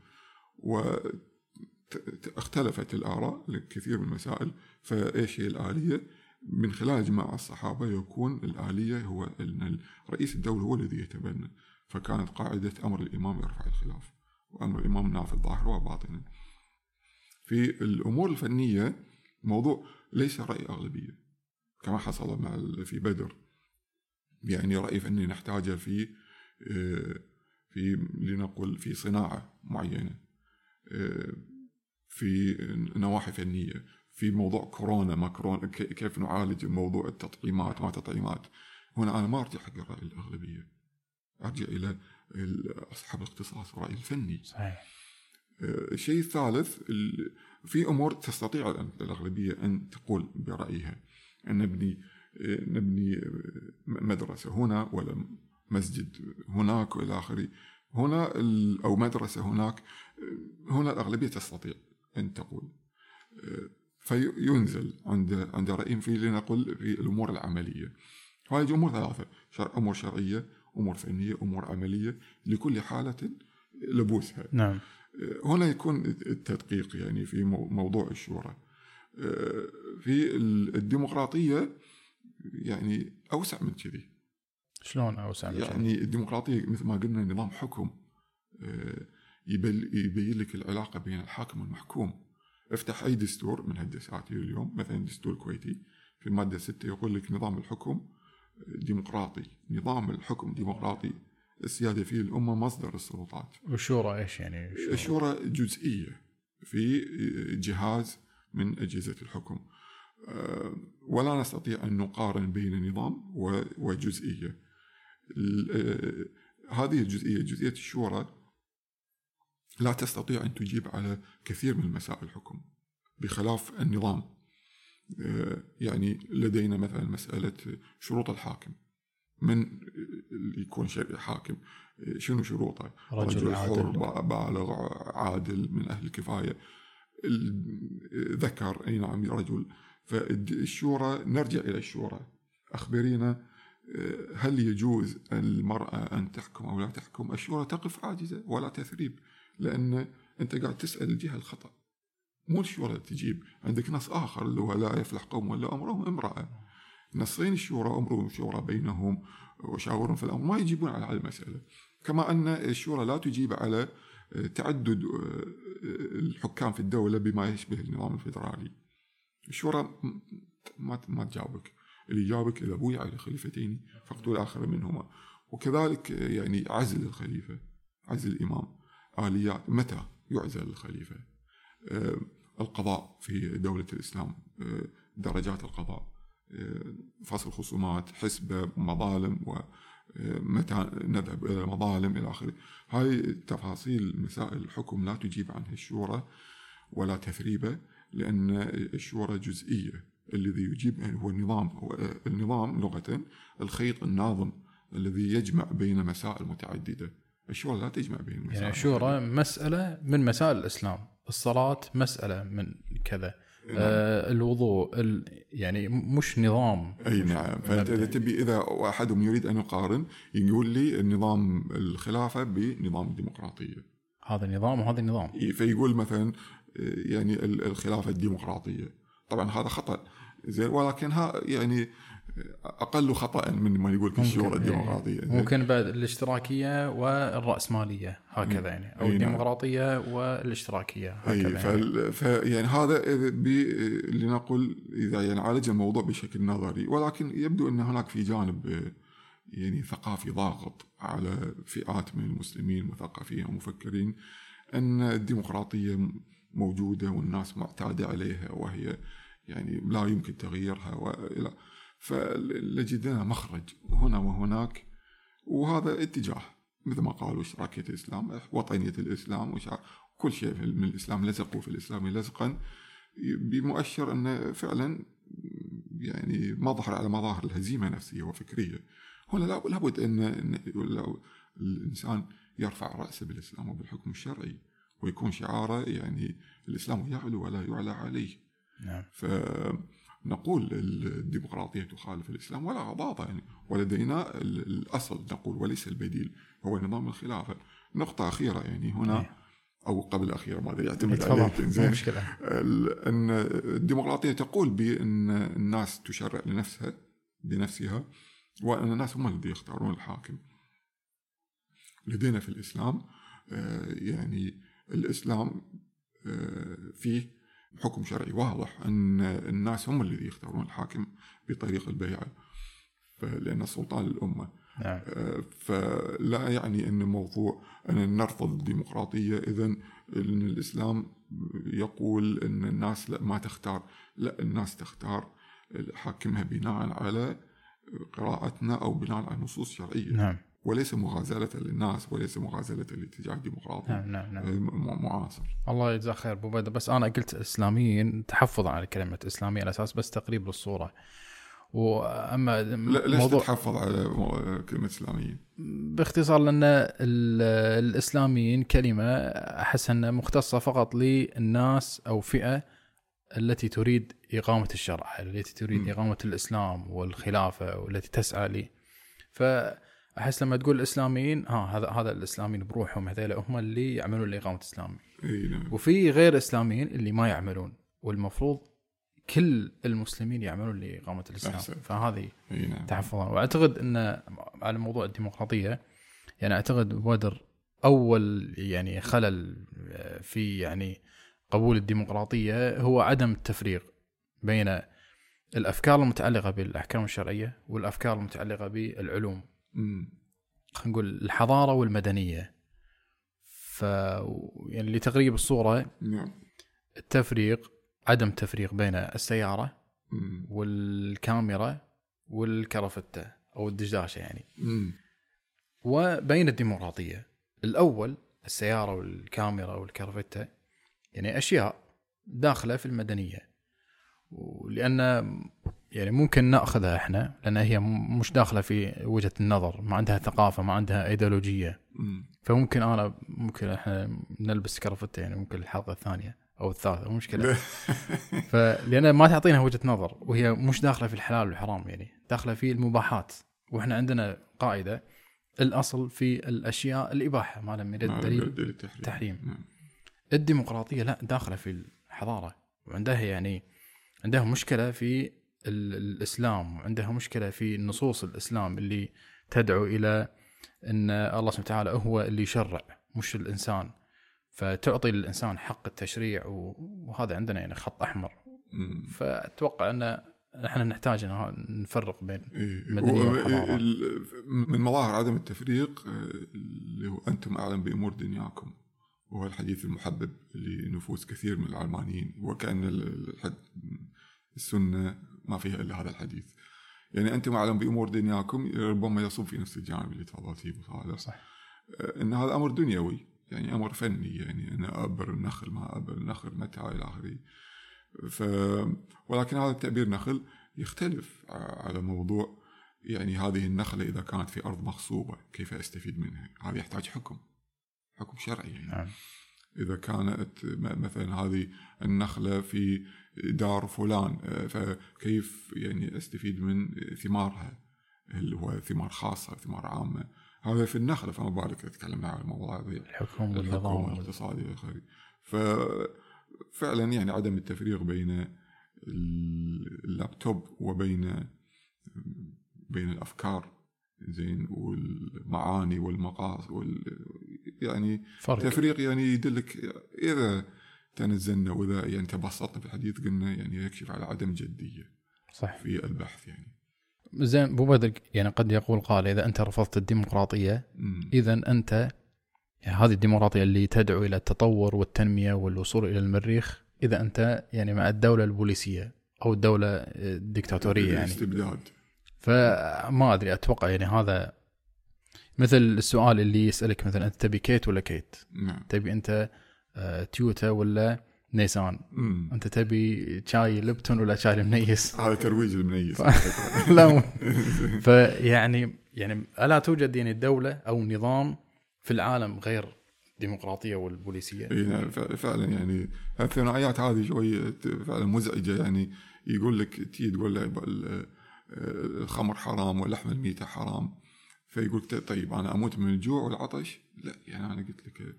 واختلفت الآراء لكثير من المسائل. فإيش هي الآلية؟ من خلال إجماع الصحابة يكون الآلية هو أن رئيس الدولة هو الذي يتبنى. فكانت قاعدة أمر الإمام يرفع الخلاف وأمر الإمام نافذ ظاهرا وباطنا في الأمور الفنية موضوع ليس رأي أغلبية كما حصل مع في بدر. يعني رأي فني نحتاجه في في لنقل في صناعة معينة في نواحي فنية. في موضوع كورونا ما كورونا كيف نعالج موضوع التطعيمات ما تطعيمات. هنا أنا ما أرجع حق الرأي الأغلبية. أرجع إلى أصحاب الاختصاص الرأي الفني.
صحيح.
الشيء الثالث في أمور تستطيع الأغلبية أن تقول برأيها. أن نبني نبني مدرسة هنا ولا مسجد هناك وإلى آخره. هنا أو مدرسة هناك هنا الأغلبية تستطيع أن تقول. فينزل عند عند رأي في لنقل في الأمور العملية. هذه امور ثلاثة أمور شرعية أمور فنية أمور عملية. لكل حالة لبوسها.
نعم.
هنا يكون التدقيق يعني في موضوع الشورى. في الديمقراطية يعني أوسع من كذي.
شلون أوسع من
يعني الديمقراطية مثل ما قلنا نظام حكم. آه، يبين لك العلاقة بين الحاكم والمحكوم. افتح أي دستور من هالدساتير اليوم مثلا الدستور الكويتي في الماده 6 يقول لك نظام الحكم ديمقراطي. نظام الحكم ديمقراطي السيادة فيه الأمة مصدر السلطات.
والشورى إيش يعني؟
الشورى, الشورى جزئية في جهاز من أجهزة الحكم. آه، ولا نستطيع أن نقارن بين نظام وجزئية. آه، هذه الجزئية جزئية الشورى لا تستطيع أن تجيب على كثير من مسائل الحكم بخلاف النظام آه، يعني لدينا مثلا مسألة شروط الحاكم. من يكون حاكم شنو شروطه؟
رجل حر
بالغ عادل من أهل الكفاية. ذكر أي نعم رجل. فالشورى نرجع إلى الشورى. أخبرينا هل يجوز المرأة أن تحكم أو لا تحكم؟ الشورى تقف عاجزة ولا تثريب. لأن أنت قاعد تسأل الجهة الخطأ. مو الشورى تجيب. عندك نص آخر اللي هو لا يفلح قوم ولا أمرهم امرأة. نصين الشورى أمرهم شورى بينهم وشاورهم في الأمر. ما يجيبون على المسألة. كما أن الشورى لا تجيب على تعدد الحكام في الدولة بما يشبه النظام الفيدرالي. الشورى ما ما تجاوبك. اللي يجاوبك إذا بويع على خليفتين فاقتل آخر منهما. وكذلك يعني عزل الخليفة عزل الإمام. آليات متى يعزل الخليفة؟ آه، القضاء في دولة الإسلام آه، درجات القضاء آه، فصل خصومات حسبة مظالم ومتى نذهب إلى المظالم إلى آخره. هاي تفاصيل مسائل الحكم لا تجيب عنها الشورى ولا تثريبه لأن الشورى جزئية. الذي يجيب يعني هو النظام هو النظام لغة الخيط الناظم الذي يجمع بين مسائل متعددة. الشورى لا تجمع بين المسائل.
يعني الشورى مسألة من مسائل الإسلام. الصلاة مسألة من كذا. نعم. آه الوضوء ال... يعني مش نظام.
اي نعم. فأنت إذا تبي إذا احدهم يريد أن يقارن يقول لي نظام الخلافة بنظام الديمقراطية.
هذا نظام وهذا نظام.
فيقول مثلا يعني الخلافة الديمقراطية. طبعا هذا خطأ. زين ولكنها يعني أقل خطأ من ما يقول الشورى إيه. الديمقراطيه
ممكن بعد الاشتراكية والرأسمالية هكذا يعني أو نعم. الديمقراطية والاشتراكية هكذا
يعني. ف يعني هذا لنقل إذا يعني عالج الموضوع بشكل نظري ولكن يبدو إن هناك في جانب يعني ثقافي ضاغط على فئات من المسلمين مثقفين ومفكرين أن الديمقراطية موجودة والناس معتادة عليها وهي يعني لا يمكن تغييرها وإلى فلجدنا مخرج هنا وهناك وهذا اتجاه مثل ما قالوا اشتراكية الإسلام وطنية الإسلام كل شيء من الإسلام لزقوا في الإسلام لزقا بمؤشر أنه فعلا يعني مظهر على مظاهر الهزيمة نفسية وفكرية هنا لابد أن الإنسان يرفع رأسه بالإسلام وبالحكم الشرعي ويكون شعاره يعني الإسلام يعلو ولا يعلى عليه
نعم.
نقول الديمقراطية تخالف الإسلام ولا غضاضة يعني. ولدينا الأصل نقول وليس البديل هو نظام الخلافة نقطة أخيرة يعني هنا. أو قبل الأخيرة ماذا يعتمد زين مشكلة. أن الديمقراطية تقول بأن الناس تشرع لنفسها بنفسها وأن الناس هم الذين يختارون الحاكم. لدينا في الإسلام آه، يعني الإسلام آه، فيه حكم شرعي واضح أن الناس هم الذي يختارون الحاكم بطريق البيعة لأن السلطان للأمة
نعم.
آه، فلا يعني أن موضوع أن نرفض الديمقراطية إذا أن الإسلام يقول أن الناس لا ما تختار لا الناس تختار حاكمها بناء على قراءتنا أو بناء على نصوص شرعية
نعم.
وليس مغازلة للناس وليس مغازلة للاتجاه الديمقراطي
نعم نعم نعم.
معاصر
الله يجزاه خير أبو بدر بس أنا قلت إسلاميين تحفظا على كلمة اسلامي على أساس بس تقريب للصورة وأما
ليش موضوع تحفظ على كلمة إسلاميين؟
باختصار لأن الإسلاميين كلمة أحس أنها مختصة فقط للناس أو فئة التي تريد إقامة الشرع، التي تريد م. إقامة الإسلام والخلافة والتي تسعى لي. ف أحس لما تقول الإسلاميين ها هذا هذا الإسلاميين بروحهم هذول هم اللي يعملون لاقامه الاسلام
نعم.
وفي غير إسلاميين اللي ما يعملون والمفروض كل المسلمين يعملون لإقامة الإسلام أحسن. فهذه
نعم.
تحفظا وأعتقد إن على موضوع الديمقراطية يعني أعتقد بدر أول يعني خلل في يعني قبول الديمقراطية هو عدم التفريق بين الأفكار المتعلقة بالأحكام الشرعية والأفكار المتعلقة بالعلوم خلينا نقول الحضارة والمدنية. ف يعني لتقريب الصورة
نعم.
التفريق عدم تفريق بين السيارة والكاميرا والكرفتة أو الدشداشه يعني. وبين الديمقراطية. الأول السيارة والكاميرا والكرفتة يعني أشياء داخلة في المدنية. ولان يعني ممكن نأخذها إحنا لأن هي مش داخلة في وجهة النظر ما عندها ثقافة ما عندها ايديولوجيه فممكن أنا ممكن إحنا نلبس كرفته يعني ممكن الحلقة الثانية أو الثالثة مو مشكلة. فلان ما تعطينا وجهة نظر وهي مش داخلة في الحلال والحرام يعني داخلة في المباحات. وإحنا عندنا قاعدة الأصل في الأشياء الإباحة ما لم يرد دليل تحريم.
نعم.
الديمقراطية لا داخلة في الحضارة وعندها يعني عندها مشكلة في الإسلام. وعندها مشكلة في نصوص الإسلام اللي تدعو إلى إن الله سبحانه وتعالى هو اللي يشرع مش الإنسان. فتعطي للإنسان حق التشريع وهذا عندنا يعني خط
أحمر.
فأتوقع أن إحنا نحتاج إن نفرق بين
إيه. ال- من مظاهر عدم التفريق آه، اللي هو أنتم أعلم بأمور دنياكم. وهو الحديث المحبب لنفوس كثير من العلمانيين. وكأن ال- الحد السنة ما فيها إلا هذا الحديث. يعني أنتم أعلم بأمور دنياكم ربما يصب في نفس الجانب اللي تفضلت فيه صالح
صح
آه، إن هذا أمر دنيوي يعني أمر فني يعني أنا أبر النخل ما أبر النخل متى إلى آخره. ف ولكن هذا التعبير نخل يختلف على موضوع يعني هذه النخلة إذا كانت في أرض مغصوبة كيف أستفيد منها؟ هذا يحتاج حكم حكم شرعي يعني.
نعم.
إذا كانت مثلا هذه النخلة في دار فلان آه، فكيف يعني أستفيد من ثمارها؟ اللي هو ثمار خاصة ثمار عامة؟ هذا في النخلة فما بالك تكلمنا عن مواضيع
الحكم
الحكم
والنظام. وال-
والاقتصاد إلى آخره ففعلا يعني عدم التفريق بين ال- اللابتوب وبين بين الأفكار زين والمعاني والمقاصد وال يعني
فرق
تفريق يعني يدلك إذا تنزلنا وإذا يعني تبسطنا في الحديث قلنا يعني يكشف على عدم جدية
صح
في البحث يعني.
زين أبو بدر يعني قد يقول قال إذا أنت رفضت
الديمقراطية.
إذا أنت يعني هذه الديمقراطية اللي تدعو إلى التطور والتنمية والوصول إلى المريخ إذا أنت يعني مع الدولة البوليسية أو الدولة الدكتاتوريه يعني
الاستبداد
فما أدري أتوقع يعني هذا مثل السؤال اللي يسألك مثلا أنت تبي كيت ولا كيت؟
نعم
تبي أنت آه، تويوتا ولا نيسان؟
مم.
أنت تبي شاي لبتون ولا شاي المنيس؟
هذا ترويج المنيس
لا فيعني يعني ألا توجد يعني دولة أو نظام في العالم غير الديمقراطية والبوليسية؟
إي نعم، فعلا يعني الثنائيات هذه شوي فعلا مزعجة يعني يقول لك تي تقول له ال- الخمر حرام ولحم الميتة حرام فيقول طيب أنا أموت من الجوع والعطش؟ لا يعني أنا قلت لك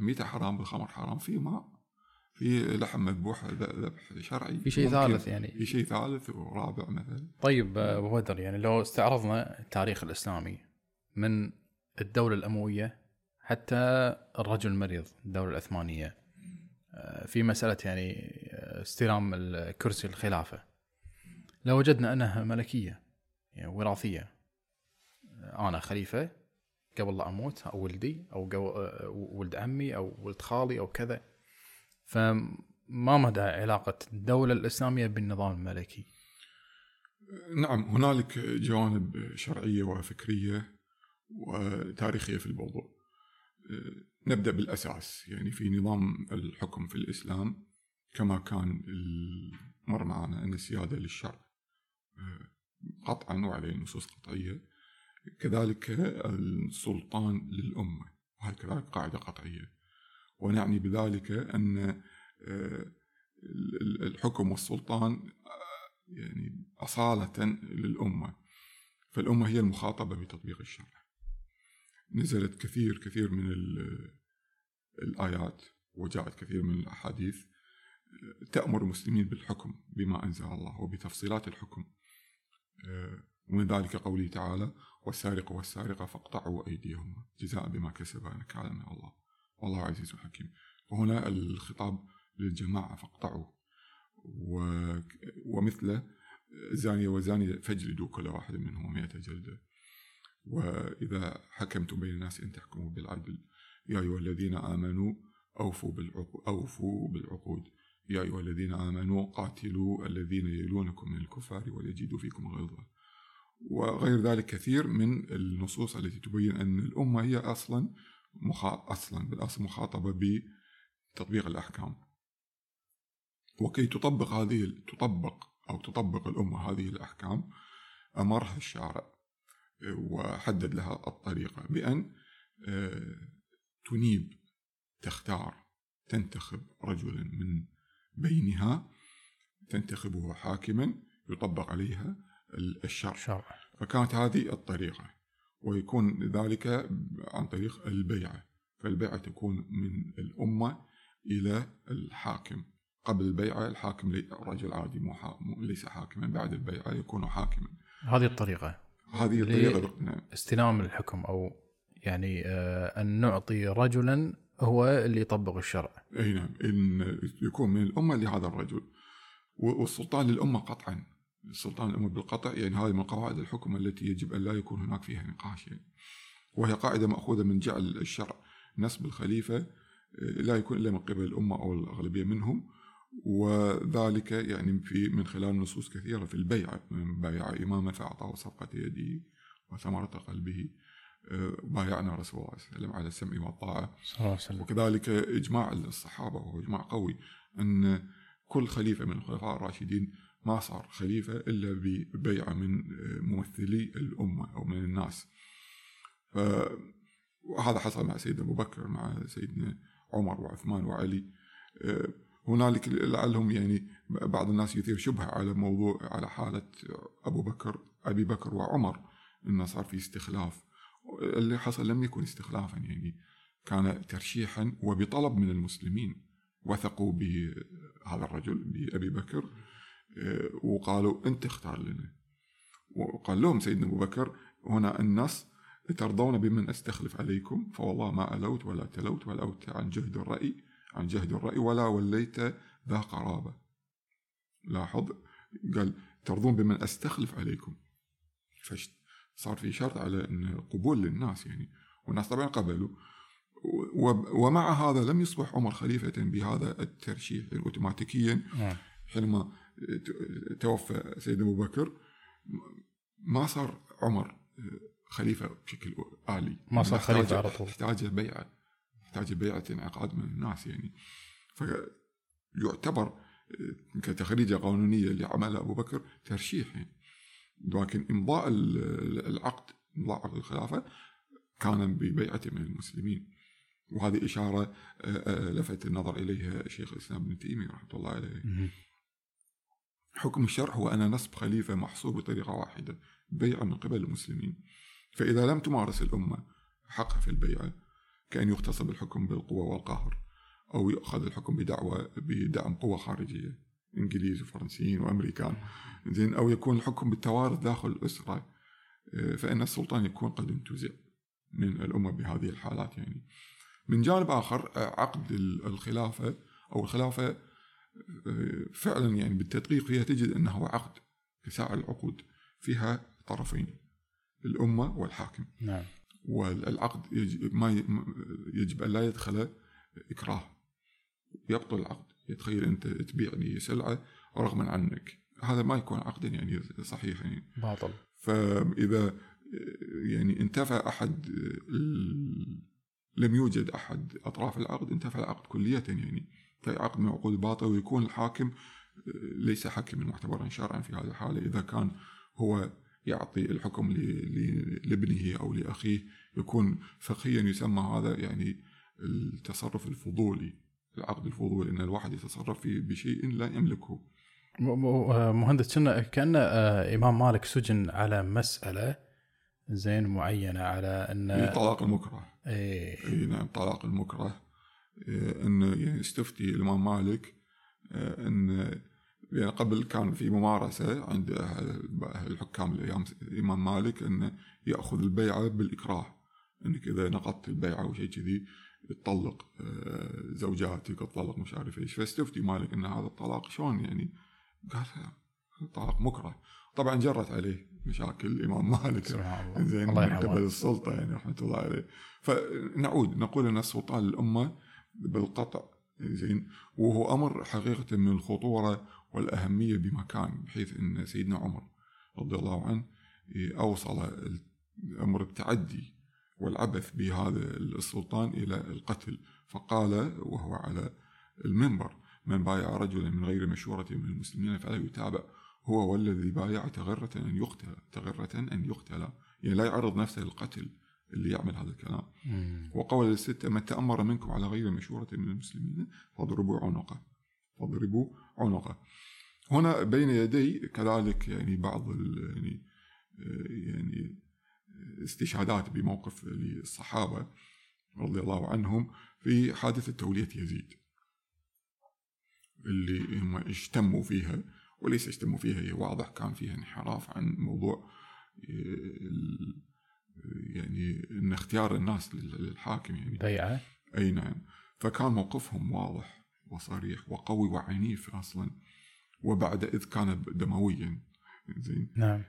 الميته حرام بالخمر حرام في ماء في لحم مذبوح ذبح شرعي.
في شيء. ثالث يعني.
في شيء ثالث ورابع مثلا.
طيب آه، أبو بدر يعني لو استعرضنا التاريخ الإسلامي من الدولة الأموية حتى الرجل المريض الدولة العثمانية آه، في مسألة يعني آه، استلام الكرسي الخلافه لو وجدنا أنها ملكية يعني وراثية أنا خليفة قبل لا أموت أو ولدي أو آه، ولد عمي أو ولد خالي أو كذا. فما مدى علاقة الدولة الإسلامية بالنظام الملكي؟
نعم هنالك جوانب شرعية وفكرية وتاريخية في الموضوع. أه، نبدأ بالأساس. يعني في نظام الحكم في الإسلام كما كان مر معنا أن السيادة للشرع. أه، قطعا وعليه نصوص قطعية. كذلك السلطان للأمة. وهي كذلك قاعدة قطعية. ونعني بذلك أن ال- الحكم والسلطان يعني أصالة للأمة. فالأمة هي المخاطبة بتطبيق الشرع. نزلت كثير كثير من ال- الآيات وجاءت كثير من الأحاديث تأمر المسلمين بالحكم بما أنزل الله وبتفصيلات الحكم. آه، ومن ذلك قوله تعالى والسارق والسارقة فاقطعوا أيديهما جزاء بما كسبا نكالا من الله. والله عزيز حكيم. وهنا الخطاب للجماعة فاقطعوا. و... ومثله زانية وزانية فاجلدوا كل واحد منهم مئة جلدة. وإذا حكمتم بين الناس أن تحكموا بالعدل يا أيها الذين آمنوا أوفوا بالعقود أوفوا بالعقود. يا أيها الذين آمنوا قاتلوا الذين يلونكم من الكفار وليجدوا فيكم غلظة. وغير ذلك كثير من النصوص التي تبين أن الأمة هي أصلا مخا... أصلا بالأصل مخاطبة بتطبيق الأحكام. وكي تطبق هذه تطبق أو تطبق الأمة هذه الأحكام أمرها الشارع وحدد لها الطريقة بأن آه، تنيب تختار تنتخب رجلا من بينها تنتخبه حاكما يطبق عليها الشرع.
شرع
فكانت هذه الطريقة ويكون ذلك عن طريق البيعة. فالبيعة تكون من الأمة إلى الحاكم. قبل البيعة الحاكم رجل عادي مو ليس حاكما. بعد البيعة يكون حاكما.
هذه الطريقة.
هذه الطريقة نعم.
استلام الحكم أو يعني آه، أن نعطي رجلا هو اللي يطبق الشرع.
إي نعم. إن يكون من الأمة لهذا الرجل. والسلطان للأمة قطعا. السلطان الامه بالقطع يعني هذه من قواعد الحكم التي يجب أن لا يكون هناك فيها نقاش يعني. وهي قاعدة مأخوذة من جعل الشرع نصب الخليفة آه، لا يكون إلا من قبل الأمة أو الأغلبية منهم. وذلك يعني في من خلال نصوص كثيرة في البيعه من بايع إمامة فأعطاه صفقة يده وثمرة قلبه بايعنا رسول الله صلى الله عليه وسلم على السمع والطاعة. صلى الله عليه وسلم. وكذلك إجماع الصحابة وهو إجماع قوي أن كل خليفة من الخلفاء الراشدين ما صار خليفة إلا ببيعة من ممثلي الأمة أو من الناس. وهذا حصل مع سيدنا أبو بكر مع سيدنا عمر وعثمان وعلي. هنالك لعلهم يعني بعض الناس يثير شبهة على موضوع على حالة أبو بكر أبي بكر وعمر أنه صار في استخلاف. اللي حصل لم يكن استخلافا يعني كان ترشيحا وبطلب من المسلمين. وثقوا بهذا الرجل بأبي بكر. آه، وقالوا أنت اختار لنا. وقال لهم سيدنا أبو بكر هنا النص ترضون بمن أستخلف عليكم فوالله ما ألوت ولا تلوت ولا أوت عن جهد الرأي عن جهد الرأي ولا وليت ذا قرابة. لاحظ قال ترضون بمن أستخلف عليكم. فشت صار في شرط على إن قبول للناس يعني. والناس طبعا قبلوا. ومع هذا لم يصبح عمر خليفة بهذا الترشيح يعني اوتوماتيكيا نعم. حينما توفى سيدنا أبو بكر ما صار عمر خليفة بشكل آلي.
ما صار خليفة على طول.
احتاج بيعه احتاج بيعه انعقاد من الناس يعني. فيعتبر كتخريجة قانونية اللي عملها أبو بكر ترشيح يعني. لكن إمضاء العقد إمضاء عقد الخلافة كان ببيعة من المسلمين. وهذه إشارة آه، آه، لفت النظر إليها شيخ الإسلام ابن تيمية رحمة الله عليه. حكم الشرع هو أن نصب خليفة محصور بطريقة واحدة بيعة من قبل المسلمين. فإذا لم تمارس الأمة حقها في البيعة كأن يغتصب الحكم بالقوة والقهر أو يؤخذ الحكم بدعوة بدعم قوة خارجية إنجليز وفرنسيين وأمريكان. زين أو يكون الحكم بالتوارث داخل الاسره آه، فإن السلطان يكون قد انتزع من الأمة بهذه الحالات يعني. من جانب آخر آه، عقد الخلافة أو الخلافة آه، فعلا يعني بالتدقيق فيها تجد أنه عقد كسائر العقود فيها طرفين الأمة والحاكم.
نعم.
والعقد يجب ما يجب أن لا يدخل إكراه. يبطل العقد. تخيل أنت تبيع لي سلعة رغما عنك. هذا ما يكون عقدا يعني صحيح يعني.
باطل.
فإذا يعني انتفى أحد لم يوجد أحد أطراف العقد انتفى العقد كليه يعني. كاي عقد من عقود باطل ويكون الحاكم ليس حاكما معتبرا شرعا في هذه الحالة. إذا كان هو يعطي الحكم لابنه أو لأخيه يكون فقهيا يسمى هذا يعني التصرف الفضولي العقد الفضولي ان الواحد يتصرف في بشيء لا يملكه.
مهندس كنا كأن آه، إمام مالك سجن على مسألة زين معينة على أن
طلاق المكره.
اي
اي نعم طلاق المكره. إيه، انه يعني استفتي الإمام مالك إيه، إن يعني قبل كان في ممارسة عند الحكام الأيام الإمام مالك انه يأخذ البيعة بالإكراه إنك إذا نقضت البيعة أو شيء كذي تطلق آه، زوجاتك تطلق مش عارف إيش. فاستفتي مالك إن هذا الطلاق شلون يعني؟ قال طلاق مكره. طبعا جرت عليه مشاكل الإمام مالك. زين من قبل السلطة يعني رحمة الله عليه. فنعود نقول إن السلطان للامه بالقطع. زين. وهو أمر حقيقة من الخطوره والأهمية بمكان بحيث إن سيدنا عمر رضي الله عنه أوصل أمر التعدي والعبث بهذا السلطان إلى القتل. فقال وهو على المنبر من بايع رجلا من غير مشورة من المسلمين فلا يتابع. هو والذي بايع تغرة أن يقتل تغرة أن يقتل. يعني لا يعرض نفسه للقتل. اللي يعمل هذا الكلام. وقول الستة من تأمر منكم على غير مشورة من المسلمين فاضربوا عنقه. فاضربوا عنقه. هنا بين يدي كذلك يعني بعض يعني يعني استشهادات بموقف للصحابة رضي الله عنهم في حادثة تولية يزيد اللي هم اجتموا فيها وليس اجتموا فيها هي واضح كان فيها انحراف عن موضوع يعني إن اختيار الناس للحاكم يعني.
بيعة.
أي نعم. فكان موقفهم واضح وصريح وقوي وعنيف أصلا. وبعد إذ كان دمويا.
زين. نعم.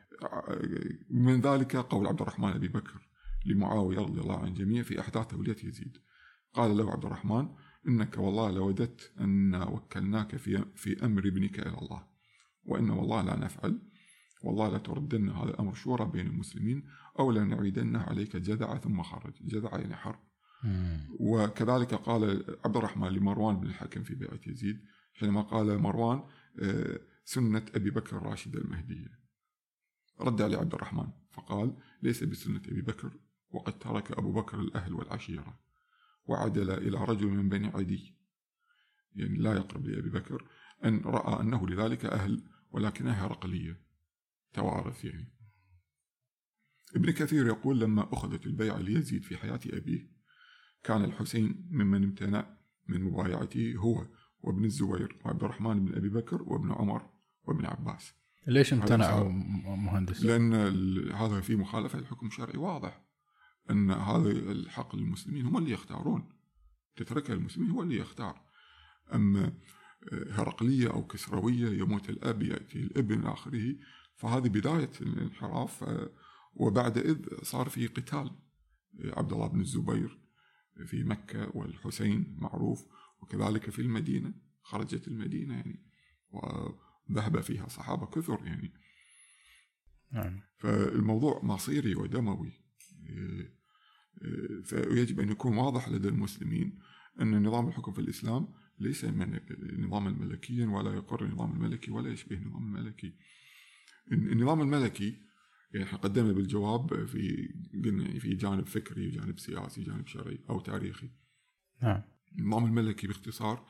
من ذلك قول عبد الرحمن أبي بكر لمعاوية رضي الله عن الجميع في أحداث تولية يزيد. قال له عبد الرحمن إنك والله لوددت أن وكلناك في في أمر ابنك إلى الله. وإن والله لا نفعل. والله لا تردن هذا الأمر شورى بين المسلمين أو لنعيدنه عليك جذع ثم خرج. جذع يعني حرب وكذلك قال عبد الرحمن لمروان بن الحكم في بيعة يزيد حينما قال مروان آه، سنة أبي بكر الراشد المهدية. رد عليه عبد الرحمن فقال ليس بسنة أبي بكر وقد ترك أبو بكر الأهل والعشيرة وعدل إلى رجل من بني عدي. يعني لا يقرب لأبي بكر أن رأى أنه لذلك أهل ولكنها هرقلية توارث يعني. ابن كثير يقول لما أخذت البيعة ليزيد في حياة أبيه كان الحسين ممن امتنع من مبايعته هو وابن الزبير وعبد الرحمن بن أبي بكر وابن عمر وابن عباس.
ليش امتنعوا مهندس؟
لأن هذا في مخالفة للحكم الشرعي واضح أن هذا الحق للمسلمين هم اللي يختارون. تتركها المسلمين هو اللي يختار. أما هرقلية أو كسروية يموت الأب يأتي الابن آخره فهذه بداية الانحراف وبعد إذ صار في قتال عبد الله بن الزبير في مكة والحسين معروف وكذلك في المدينة خرجت المدينة يعني وذهب فيها صحابة كثر يعني.
نعم.
فالموضوع مصيري ودموي. فيجب أن يكون واضح لدى المسلمين أن نظام الحكم في الإسلام ليس نظاما ملكيا ولا يقر النظام الملكي ولا يشبه النظام الملكي. النظام الملكي يعني إحنا قدمنا بالجواب في قلنا يعني في جانب فكري جانب سياسي جانب شرعي أو تاريخي.
نعم.
النظام الملكي باختصار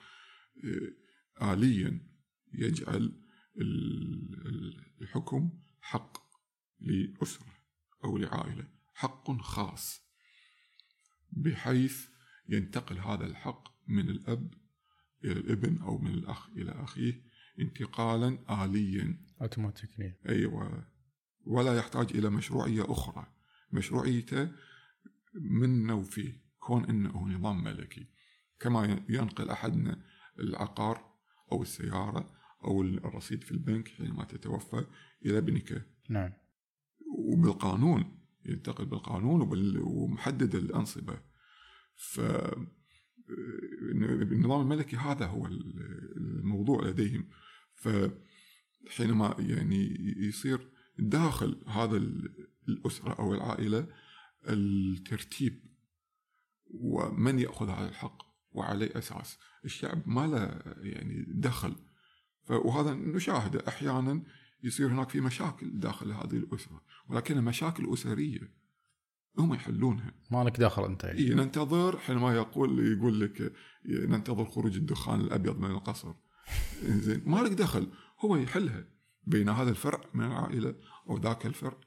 آه، آليا يجعل الحكم حق لأسرة أو لعائلة حق خاص بحيث ينتقل هذا الحق من الأب إلى الابن أو من الأخ إلى أخيه انتقالا آليا.
اوتوماتيكلي
أيوة. ولا يحتاج إلى مشروعية أخرى. مشروعيته منا وفيه كون أنه نظام ملكي. كما ينقل أحدنا العقار أو السيارة أو الرصيد في البنك حينما تتوفى إلى ابنك.
نعم.
وبالقانون ينتقل بالقانون ومحدد الأنصبة. ف النظام الملكي هذا هو الموضوع لديهم. فحينما يعني يصير داخل هذا الأسرة أو العائلة الترتيب ومن يأخذ هذا الحق وعلى أساس الشعب ما له يعني دخل. وهذا نشاهده أحيانا يصير هناك في مشاكل داخل هذه الأسرة ولكنها مشاكل أسرية هم يحلونها.
ما لك دخل أنت يعني.
إيه ننتظر حينما يقول يقول لك ننتظر خروج الدخان الأبيض من القصر. زين ما لك دخل. هو يحلها. بين هذا الفرع من العائلة أو ذاك الفرع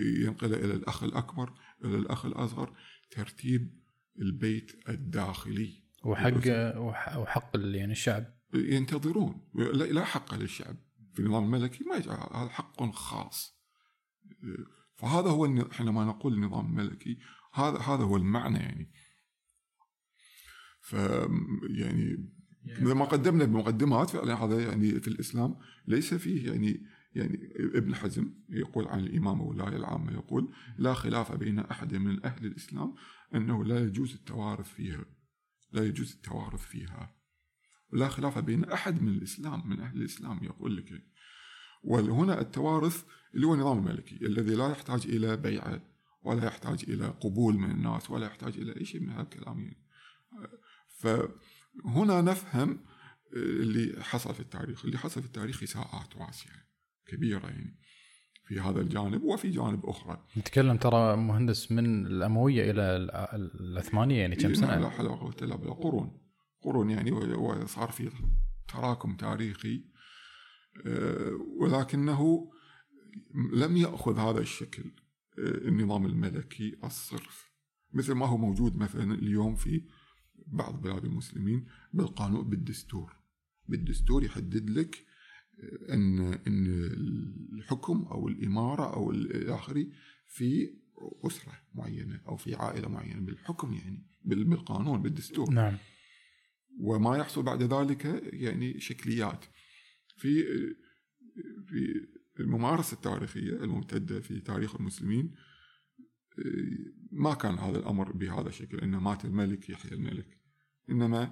ينقله إلى الأخ الأكبر إلى الأخ الأصغر ترتيب البيت الداخلي.
وحق وحق يعني الشعب.
ينتظرون. لا حق للشعب. في النظام الملكي ما هذا حق خاص. فهذا هو حينما نقول النظام الملكي هذا هذا هو المعنى يعني. ف يعني مثل ما قدمنا بمقدمات فعلا هذا يعني في الإسلام ليس فيه يعني يعني ابن حزم يقول عن الامامه والولايه العامة يقول لا خلاف بين أحد من أهل الإسلام أنه لا يجوز التوارث فيها لا يجوز التوارث فيها. ولا خلاف بين أحد من الإسلام من أهل الإسلام يقول لك. وهنا التوارث اللي هو النظام الملكي الذي لا يحتاج إلى بيعة ولا يحتاج إلى قبول من الناس ولا يحتاج إلى أي شيء من هذا الكلام يعني فهنا نفهم اللي حصل في التاريخ. اللي حصل في التاريخ إساءات واسعة كبيرة يعني في هذا الجانب وفي جانب أخرى.
نتكلم ترى مهندس من الأموية إلى العثمانية يعني كم سنة؟
لا حول ولا قوة إلا بالله. قرون. قرون يعني وصار في تراكم تاريخي آه، ولكنه لم يأخذ هذا الشكل آه، النظام الملكي الصرف. مثل ما هو موجود مثلا اليوم في بعض بلاد المسلمين بالقانون بالدستور. بالدستور يحدد لك آه، إن إن الحكم أو الإمارة أو الاخري في أسرة معينة أو في عائلة معينة بالحكم يعني بالقانون بالدستور.
نعم.
وما يحصل بعد ذلك يعني شكليات. في في الممارسة التاريخية الممتدة في تاريخ المسلمين ما كان هذا الأمر بهذا الشكل ان مات الملك يحيى الملك. إنما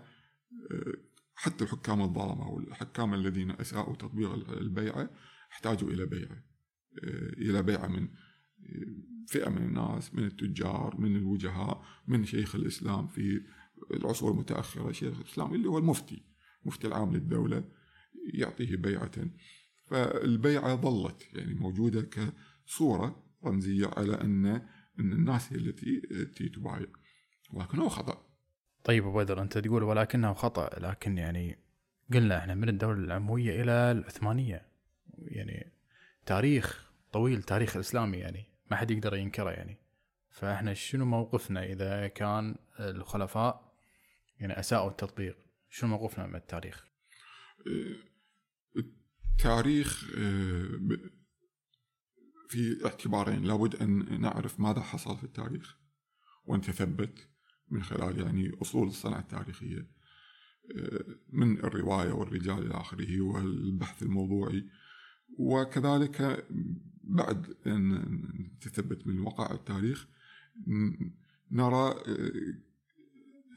حتى الحكام الظلمه والحكام الذين أساءوا تطبيق البيعه احتاجوا إلى بيعه إلى بيعه من فئة من الناس من التجار من الوجهاء من شيخ الإسلام في العصور المتأخرة شيخ الإسلام اللي هو المفتي مفتي العام للدولة يعطيه بيعة. فالبيعة ظلت يعني موجودة كصورة رمزية على أن ان الناس هي التي تبايع. ولكنه خطأ.
طيب أبو بدر أنت تقول ولكنه خطأ لكن يعني قلنا إحنا من الدولة الامويه إلى العثمانية. يعني تاريخ طويل تاريخ الاسلامي يعني ما حد يقدر ينكره يعني. فإحنا شنو موقفنا إذا كان الخلفاء يعني أساءوا التطبيق؟ شنو موقفنا من التاريخ؟
التاريخ في اعتبارين لابد أن نعرف ماذا حصل في التاريخ وان تثبت من خلال يعني أصول الصنعه التاريخية. من الرواية والرجال إلى آخره والبحث الموضوعي. وكذلك بعد أن تثبت من وقائع التاريخ نرى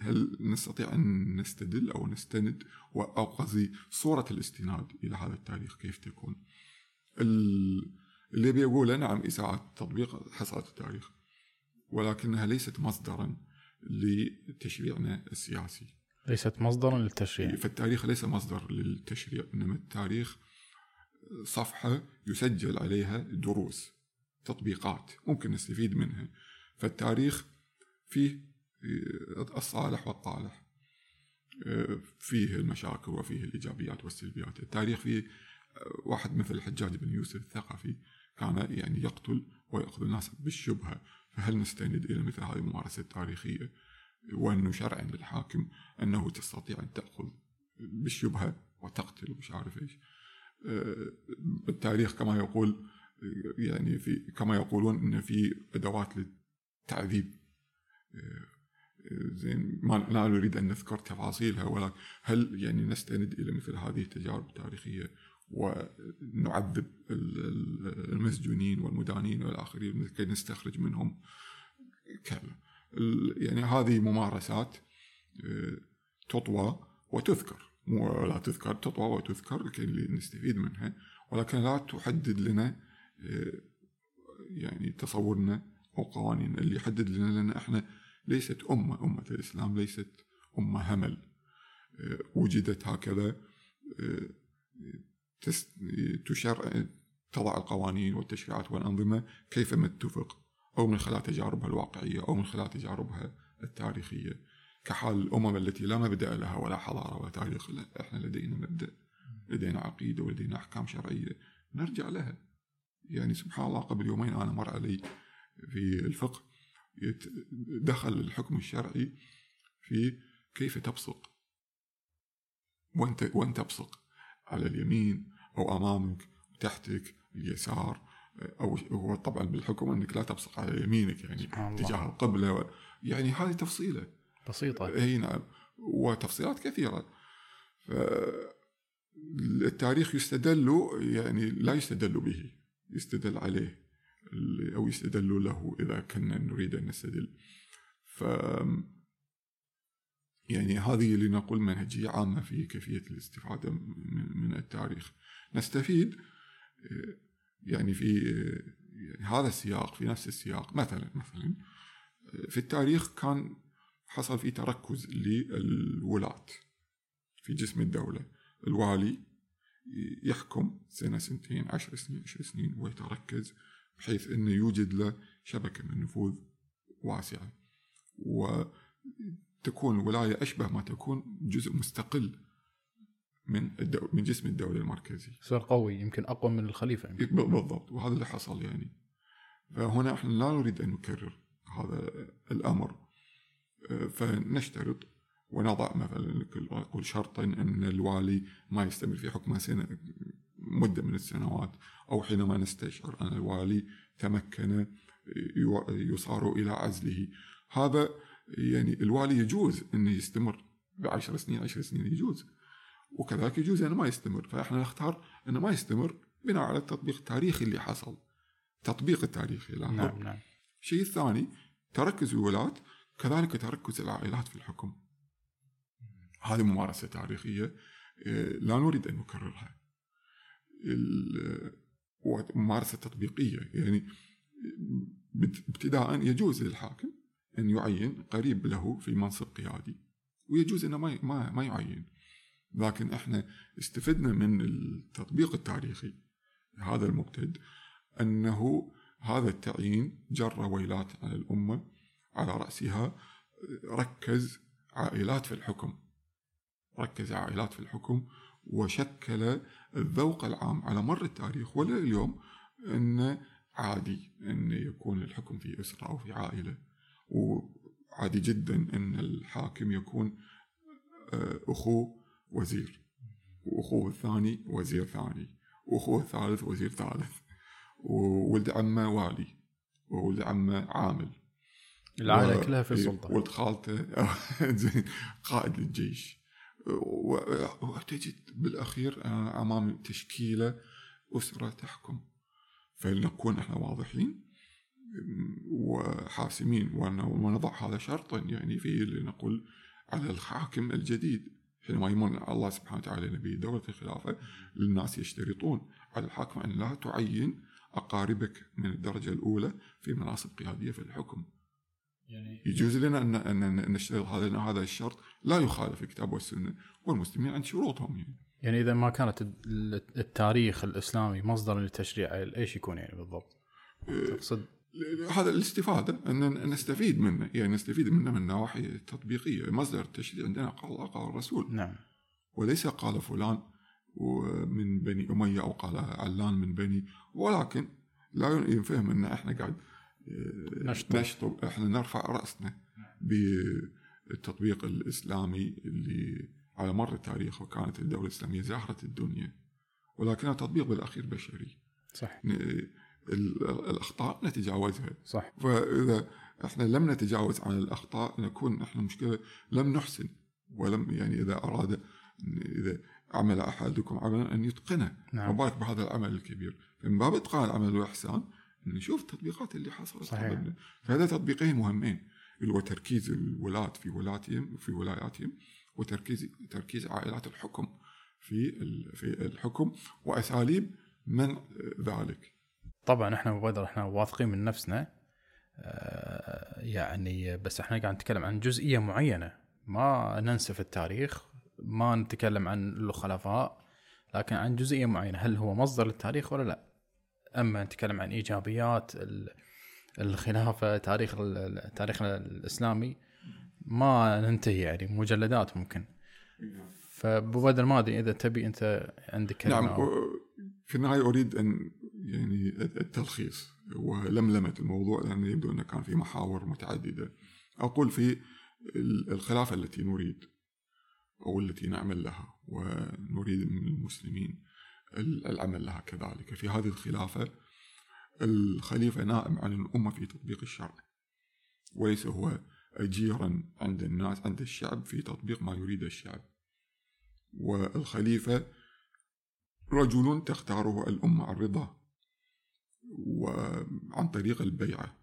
هل نستطيع أن نستدل أو نستند أو قصدي صورة الاستناد إلى هذا التاريخ كيف تكون. اللي بيقول نعم إساءة تطبيق حصلت التاريخ ولكنها ليست مصدرا لتشريعنا السياسي.
ليست مصدرا للتشريع.
فالتاريخ ليس مصدر للتشريع إنما التاريخ صفحة يسجل عليها دروس تطبيقات ممكن نستفيد منها. فالتاريخ فيه آه، الصالح والطالح آه، فيه المشاكل وفيه الإيجابيات والسلبيات. التاريخ فيه آه، واحد مثل الحجاج بن يوسف الثقفي كان يعني يقتل ويأخذ الناس بالشبهة. فهل نستند إلى مثل هذه الممارسة التاريخية؟ وأنه شرعا للحاكم أنه تستطيع أن تأخذ بالشبهة وتقتل ومش عارف إيش. التاريخ كما يقول يعني في كما يقولون إن في أدوات للتعذيب. زين ما لا نريد أن نذكر تفاصيلها ولكن هل يعني نستند إلى مثل هذه التجارب التاريخية ونعذب المسجونين والمدانين والاخرين لكي نستخرج منهم كذا يعني هذه ممارسات تطوى وتذكر. ولا تذكر تطوى وتذكر لكي نستفيد منها ولكن لا تحدد لنا آه، يعني تصورنا أو قوانين اللي يحدد لنا لأن إحنا ليست أمة أمة الإسلام ليست أمة همل آه، وجدت هكذا آه، تشرع تضع القوانين والتشريعات والأنظمة كيفما اتفق أو من خلال تجاربها الواقعية أو من خلال تجاربها التاريخية. كحال الأمم التي لا مبدأ لها ولا حضارة ولا تاريخ لا إحنا لدينا مبدأ لدينا عقيدة ولدينا أحكام شرعية. نرجع لها. يعني سبحان الله قبل يومين أنا مر علي في الفقه دخل الحكم الشرعي في كيف تبصق. وين وين تبصق؟ على اليمين أو أمامك تحتك اليسار أو هو طبعا بالحكم أنك لا تبصق على يمينك يعني تجاه القبلة يعني هذه تفصيلة.
بسيطة.
إي نعم. وتفصيلات كثيرة. التاريخ يستدل يعني لا يستدل به يستدل عليه أو يستدل له إذا كنا نريد أن نستدل. ف يعني هذه لنقول منهجية عامة في كيفية الاستفادة من التاريخ. نستفيد يعني في يعني هذا السياق في نفس السياق. مثلا مثلا في التاريخ كان حصل في تركز للولاة في جسم الدولة. الوالي يحكم سنة سنتين عشر سنين عشر سنين ويتركز بحيث أنه يوجد له شبكة من نفوذ واسعة. وتكون الولاية أشبه ما تكون جزء مستقل من الدو... من جسم الدولة المركزي
يصير قوي يمكن أقوى من الخليفة يمكن.
بالضبط وهذا اللي حصل يعني. فهنا إحنا لا نريد أن نكرر هذا الأمر. فنشترط ونضع مثلا أقول شرطا أن الوالي ما يستمر في حكمه سنة مدة من السنوات أو حينما نستشعر أن الوالي تمكن يصار إلى عزله. هذا يعني الوالي يجوز انه يستمر بعشر سنين عشر سنين يجوز. وكذلك يجوز أنه ما يستمر. فإحنا نختار أنه ما يستمر بناء على التطبيق التاريخي اللي حصل. تطبيق التاريخي لاحظ
نعم نعم.
الشيء الثاني تركز الولاة كذلك تركز العائلات في الحكم. هذه ممارسة تاريخية آه، لا نريد أن نكررها. ال- وممارسة تطبيقية. يعني بت- ابتداء يجوز للحاكم أن يعين قريب له في منصب قيادي ويجوز أنه ما يعين. لكن إحنا استفدنا من التطبيق التاريخي هذا المبتد أنه هذا التعيين جر ويلات على الأمة على رأسها ركز عائلات في الحكم ركز عائلات في الحكم وشكل الذوق العام على مر التاريخ ولا اليوم أن عادي أن يكون الحكم في أسرة أو في عائلة. وعادي جدا أن الحاكم يكون آه، أخوه وزير وأخوه الثاني وزير ثاني وأخوه الثالث وزير ثالث وولد عمه والي وولد عمه عامل.
العائلة
و-
كلها في
إيه،
السلطة.
ولد خالته زين قائد للجيش. و- وتجد بالأخير آه، أمام تشكيلة أسرة تحكم. فلنكون إحنا واضحين وحاسمين ون- ونضع هذا شرطا يعني في لنقول على الحاكم الجديد. حينما يمن الله سبحانه وتعالى نبي دولة الخلافة للناس يشترطون على الحاكم أن لا تعين أقاربك من الدرجة الأولى في مناصب قيادية في الحكم
يعني
يجوز لنا ان ان نشتغل هذا هذا الشرط لا يخالف الكتاب والسنة والمسلمين عند شروطهم يعني.
يعني إذا ما كانت ال- التاريخ الإسلامي مصدرا للتشريع إيش يكون يعني بالضبط؟ تقصد
هذا الاستفادة أن نستفيد منه يعني نستفيد منه من النواحي التطبيقيه مصدر التشريع عندنا قال الله قال الرسول.
نعم.
وليس قال فلان من بني أمية أو قال علان من بني ولكن لا ينفهم أن إحنا قاعد آه،
نشطب.
نشطب. إحنا نرفع رأسنا بالتطبيق الإسلامي اللي على مر التاريخ وكانت الدولة الإسلامية زاهره الدنيا ولكنها تطبيق بالأخير بشري.
صح
الأخطاء نتجاوزها.
صح.
فإذا إحنا لم نتجاوز عن الأخطاء نكون إحنا مشكلة لم نحسن ولم يعني إذا أراد إذا عمل أحدكم عملا أن يتقنه.
نعم.
وبارك بهذا العمل الكبير. فمن باب إتقان العمل والإحسان نشوف التطبيقات اللي حصلت.
صحيح.
فهذا تطبيقين مهمين. اللي هو تركيز الولاة في ولاتهم في ولاياتهم وتركيز تركيز عائلات الحكم في في الحكم وأساليب منع ذلك.
طبعا إحنا بدر إحنا واثقين من نفسنا آه، يعني بس إحنا قاعد نتكلم عن جزئية معينة. ما ننسف التاريخ ما نتكلم عن الخلفاء لكن عن جزئية معينة. هل هو مصدر للتاريخ ولا لا؟ أما نتكلم عن إيجابيات ال- الخلافة تاريخ تاريخنا الإسلامي ما ننتهي يعني. مجلدات ممكن. فأبو بدر ما أدري إذا تبي أنت عندك
نعم. و- في النهاية أريد أن يعني التلخيص. ولملمه الموضوع لأن يبدو أنه كان في محاور متعددة. أقول في ال- الخلافة التي نريد أو التي نعمل لها ونريد من المسلمين ال- العمل لها كذلك. في هذه الخلافة الخليفة نائم عن الأمة في تطبيق الشرع. وليس هو أجيرا عند الناس عند الشعب في تطبيق ما يريد الشعب. والخليفة رجل تختاره الأمة عن وعن طريق البيعة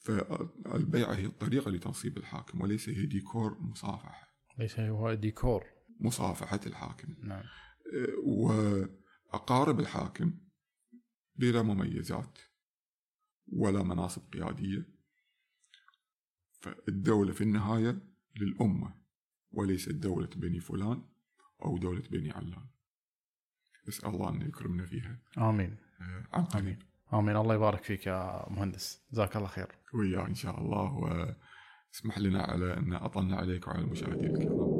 فالبيعة هي الطريقة لتنصيب الحاكم وليس هي ديكور مصافحة.
ليس هو ديكور.
مصافحة الحاكم.
نعم.
وأقارب الحاكم بلا مميزات ولا مناصب قيادية. فالدولة في النهاية للأمة وليست دولة بني فلان أو دولة بني علان. نسأل الله أن يكرمنا فيها. آمين. عن قريب
آمين. الله يبارك فيك يا مهندس. جزاك الله خير.
وياه إن شاء الله. واسمح لنا على أن أطلنا عليك وعلى المشاهدين الكرام.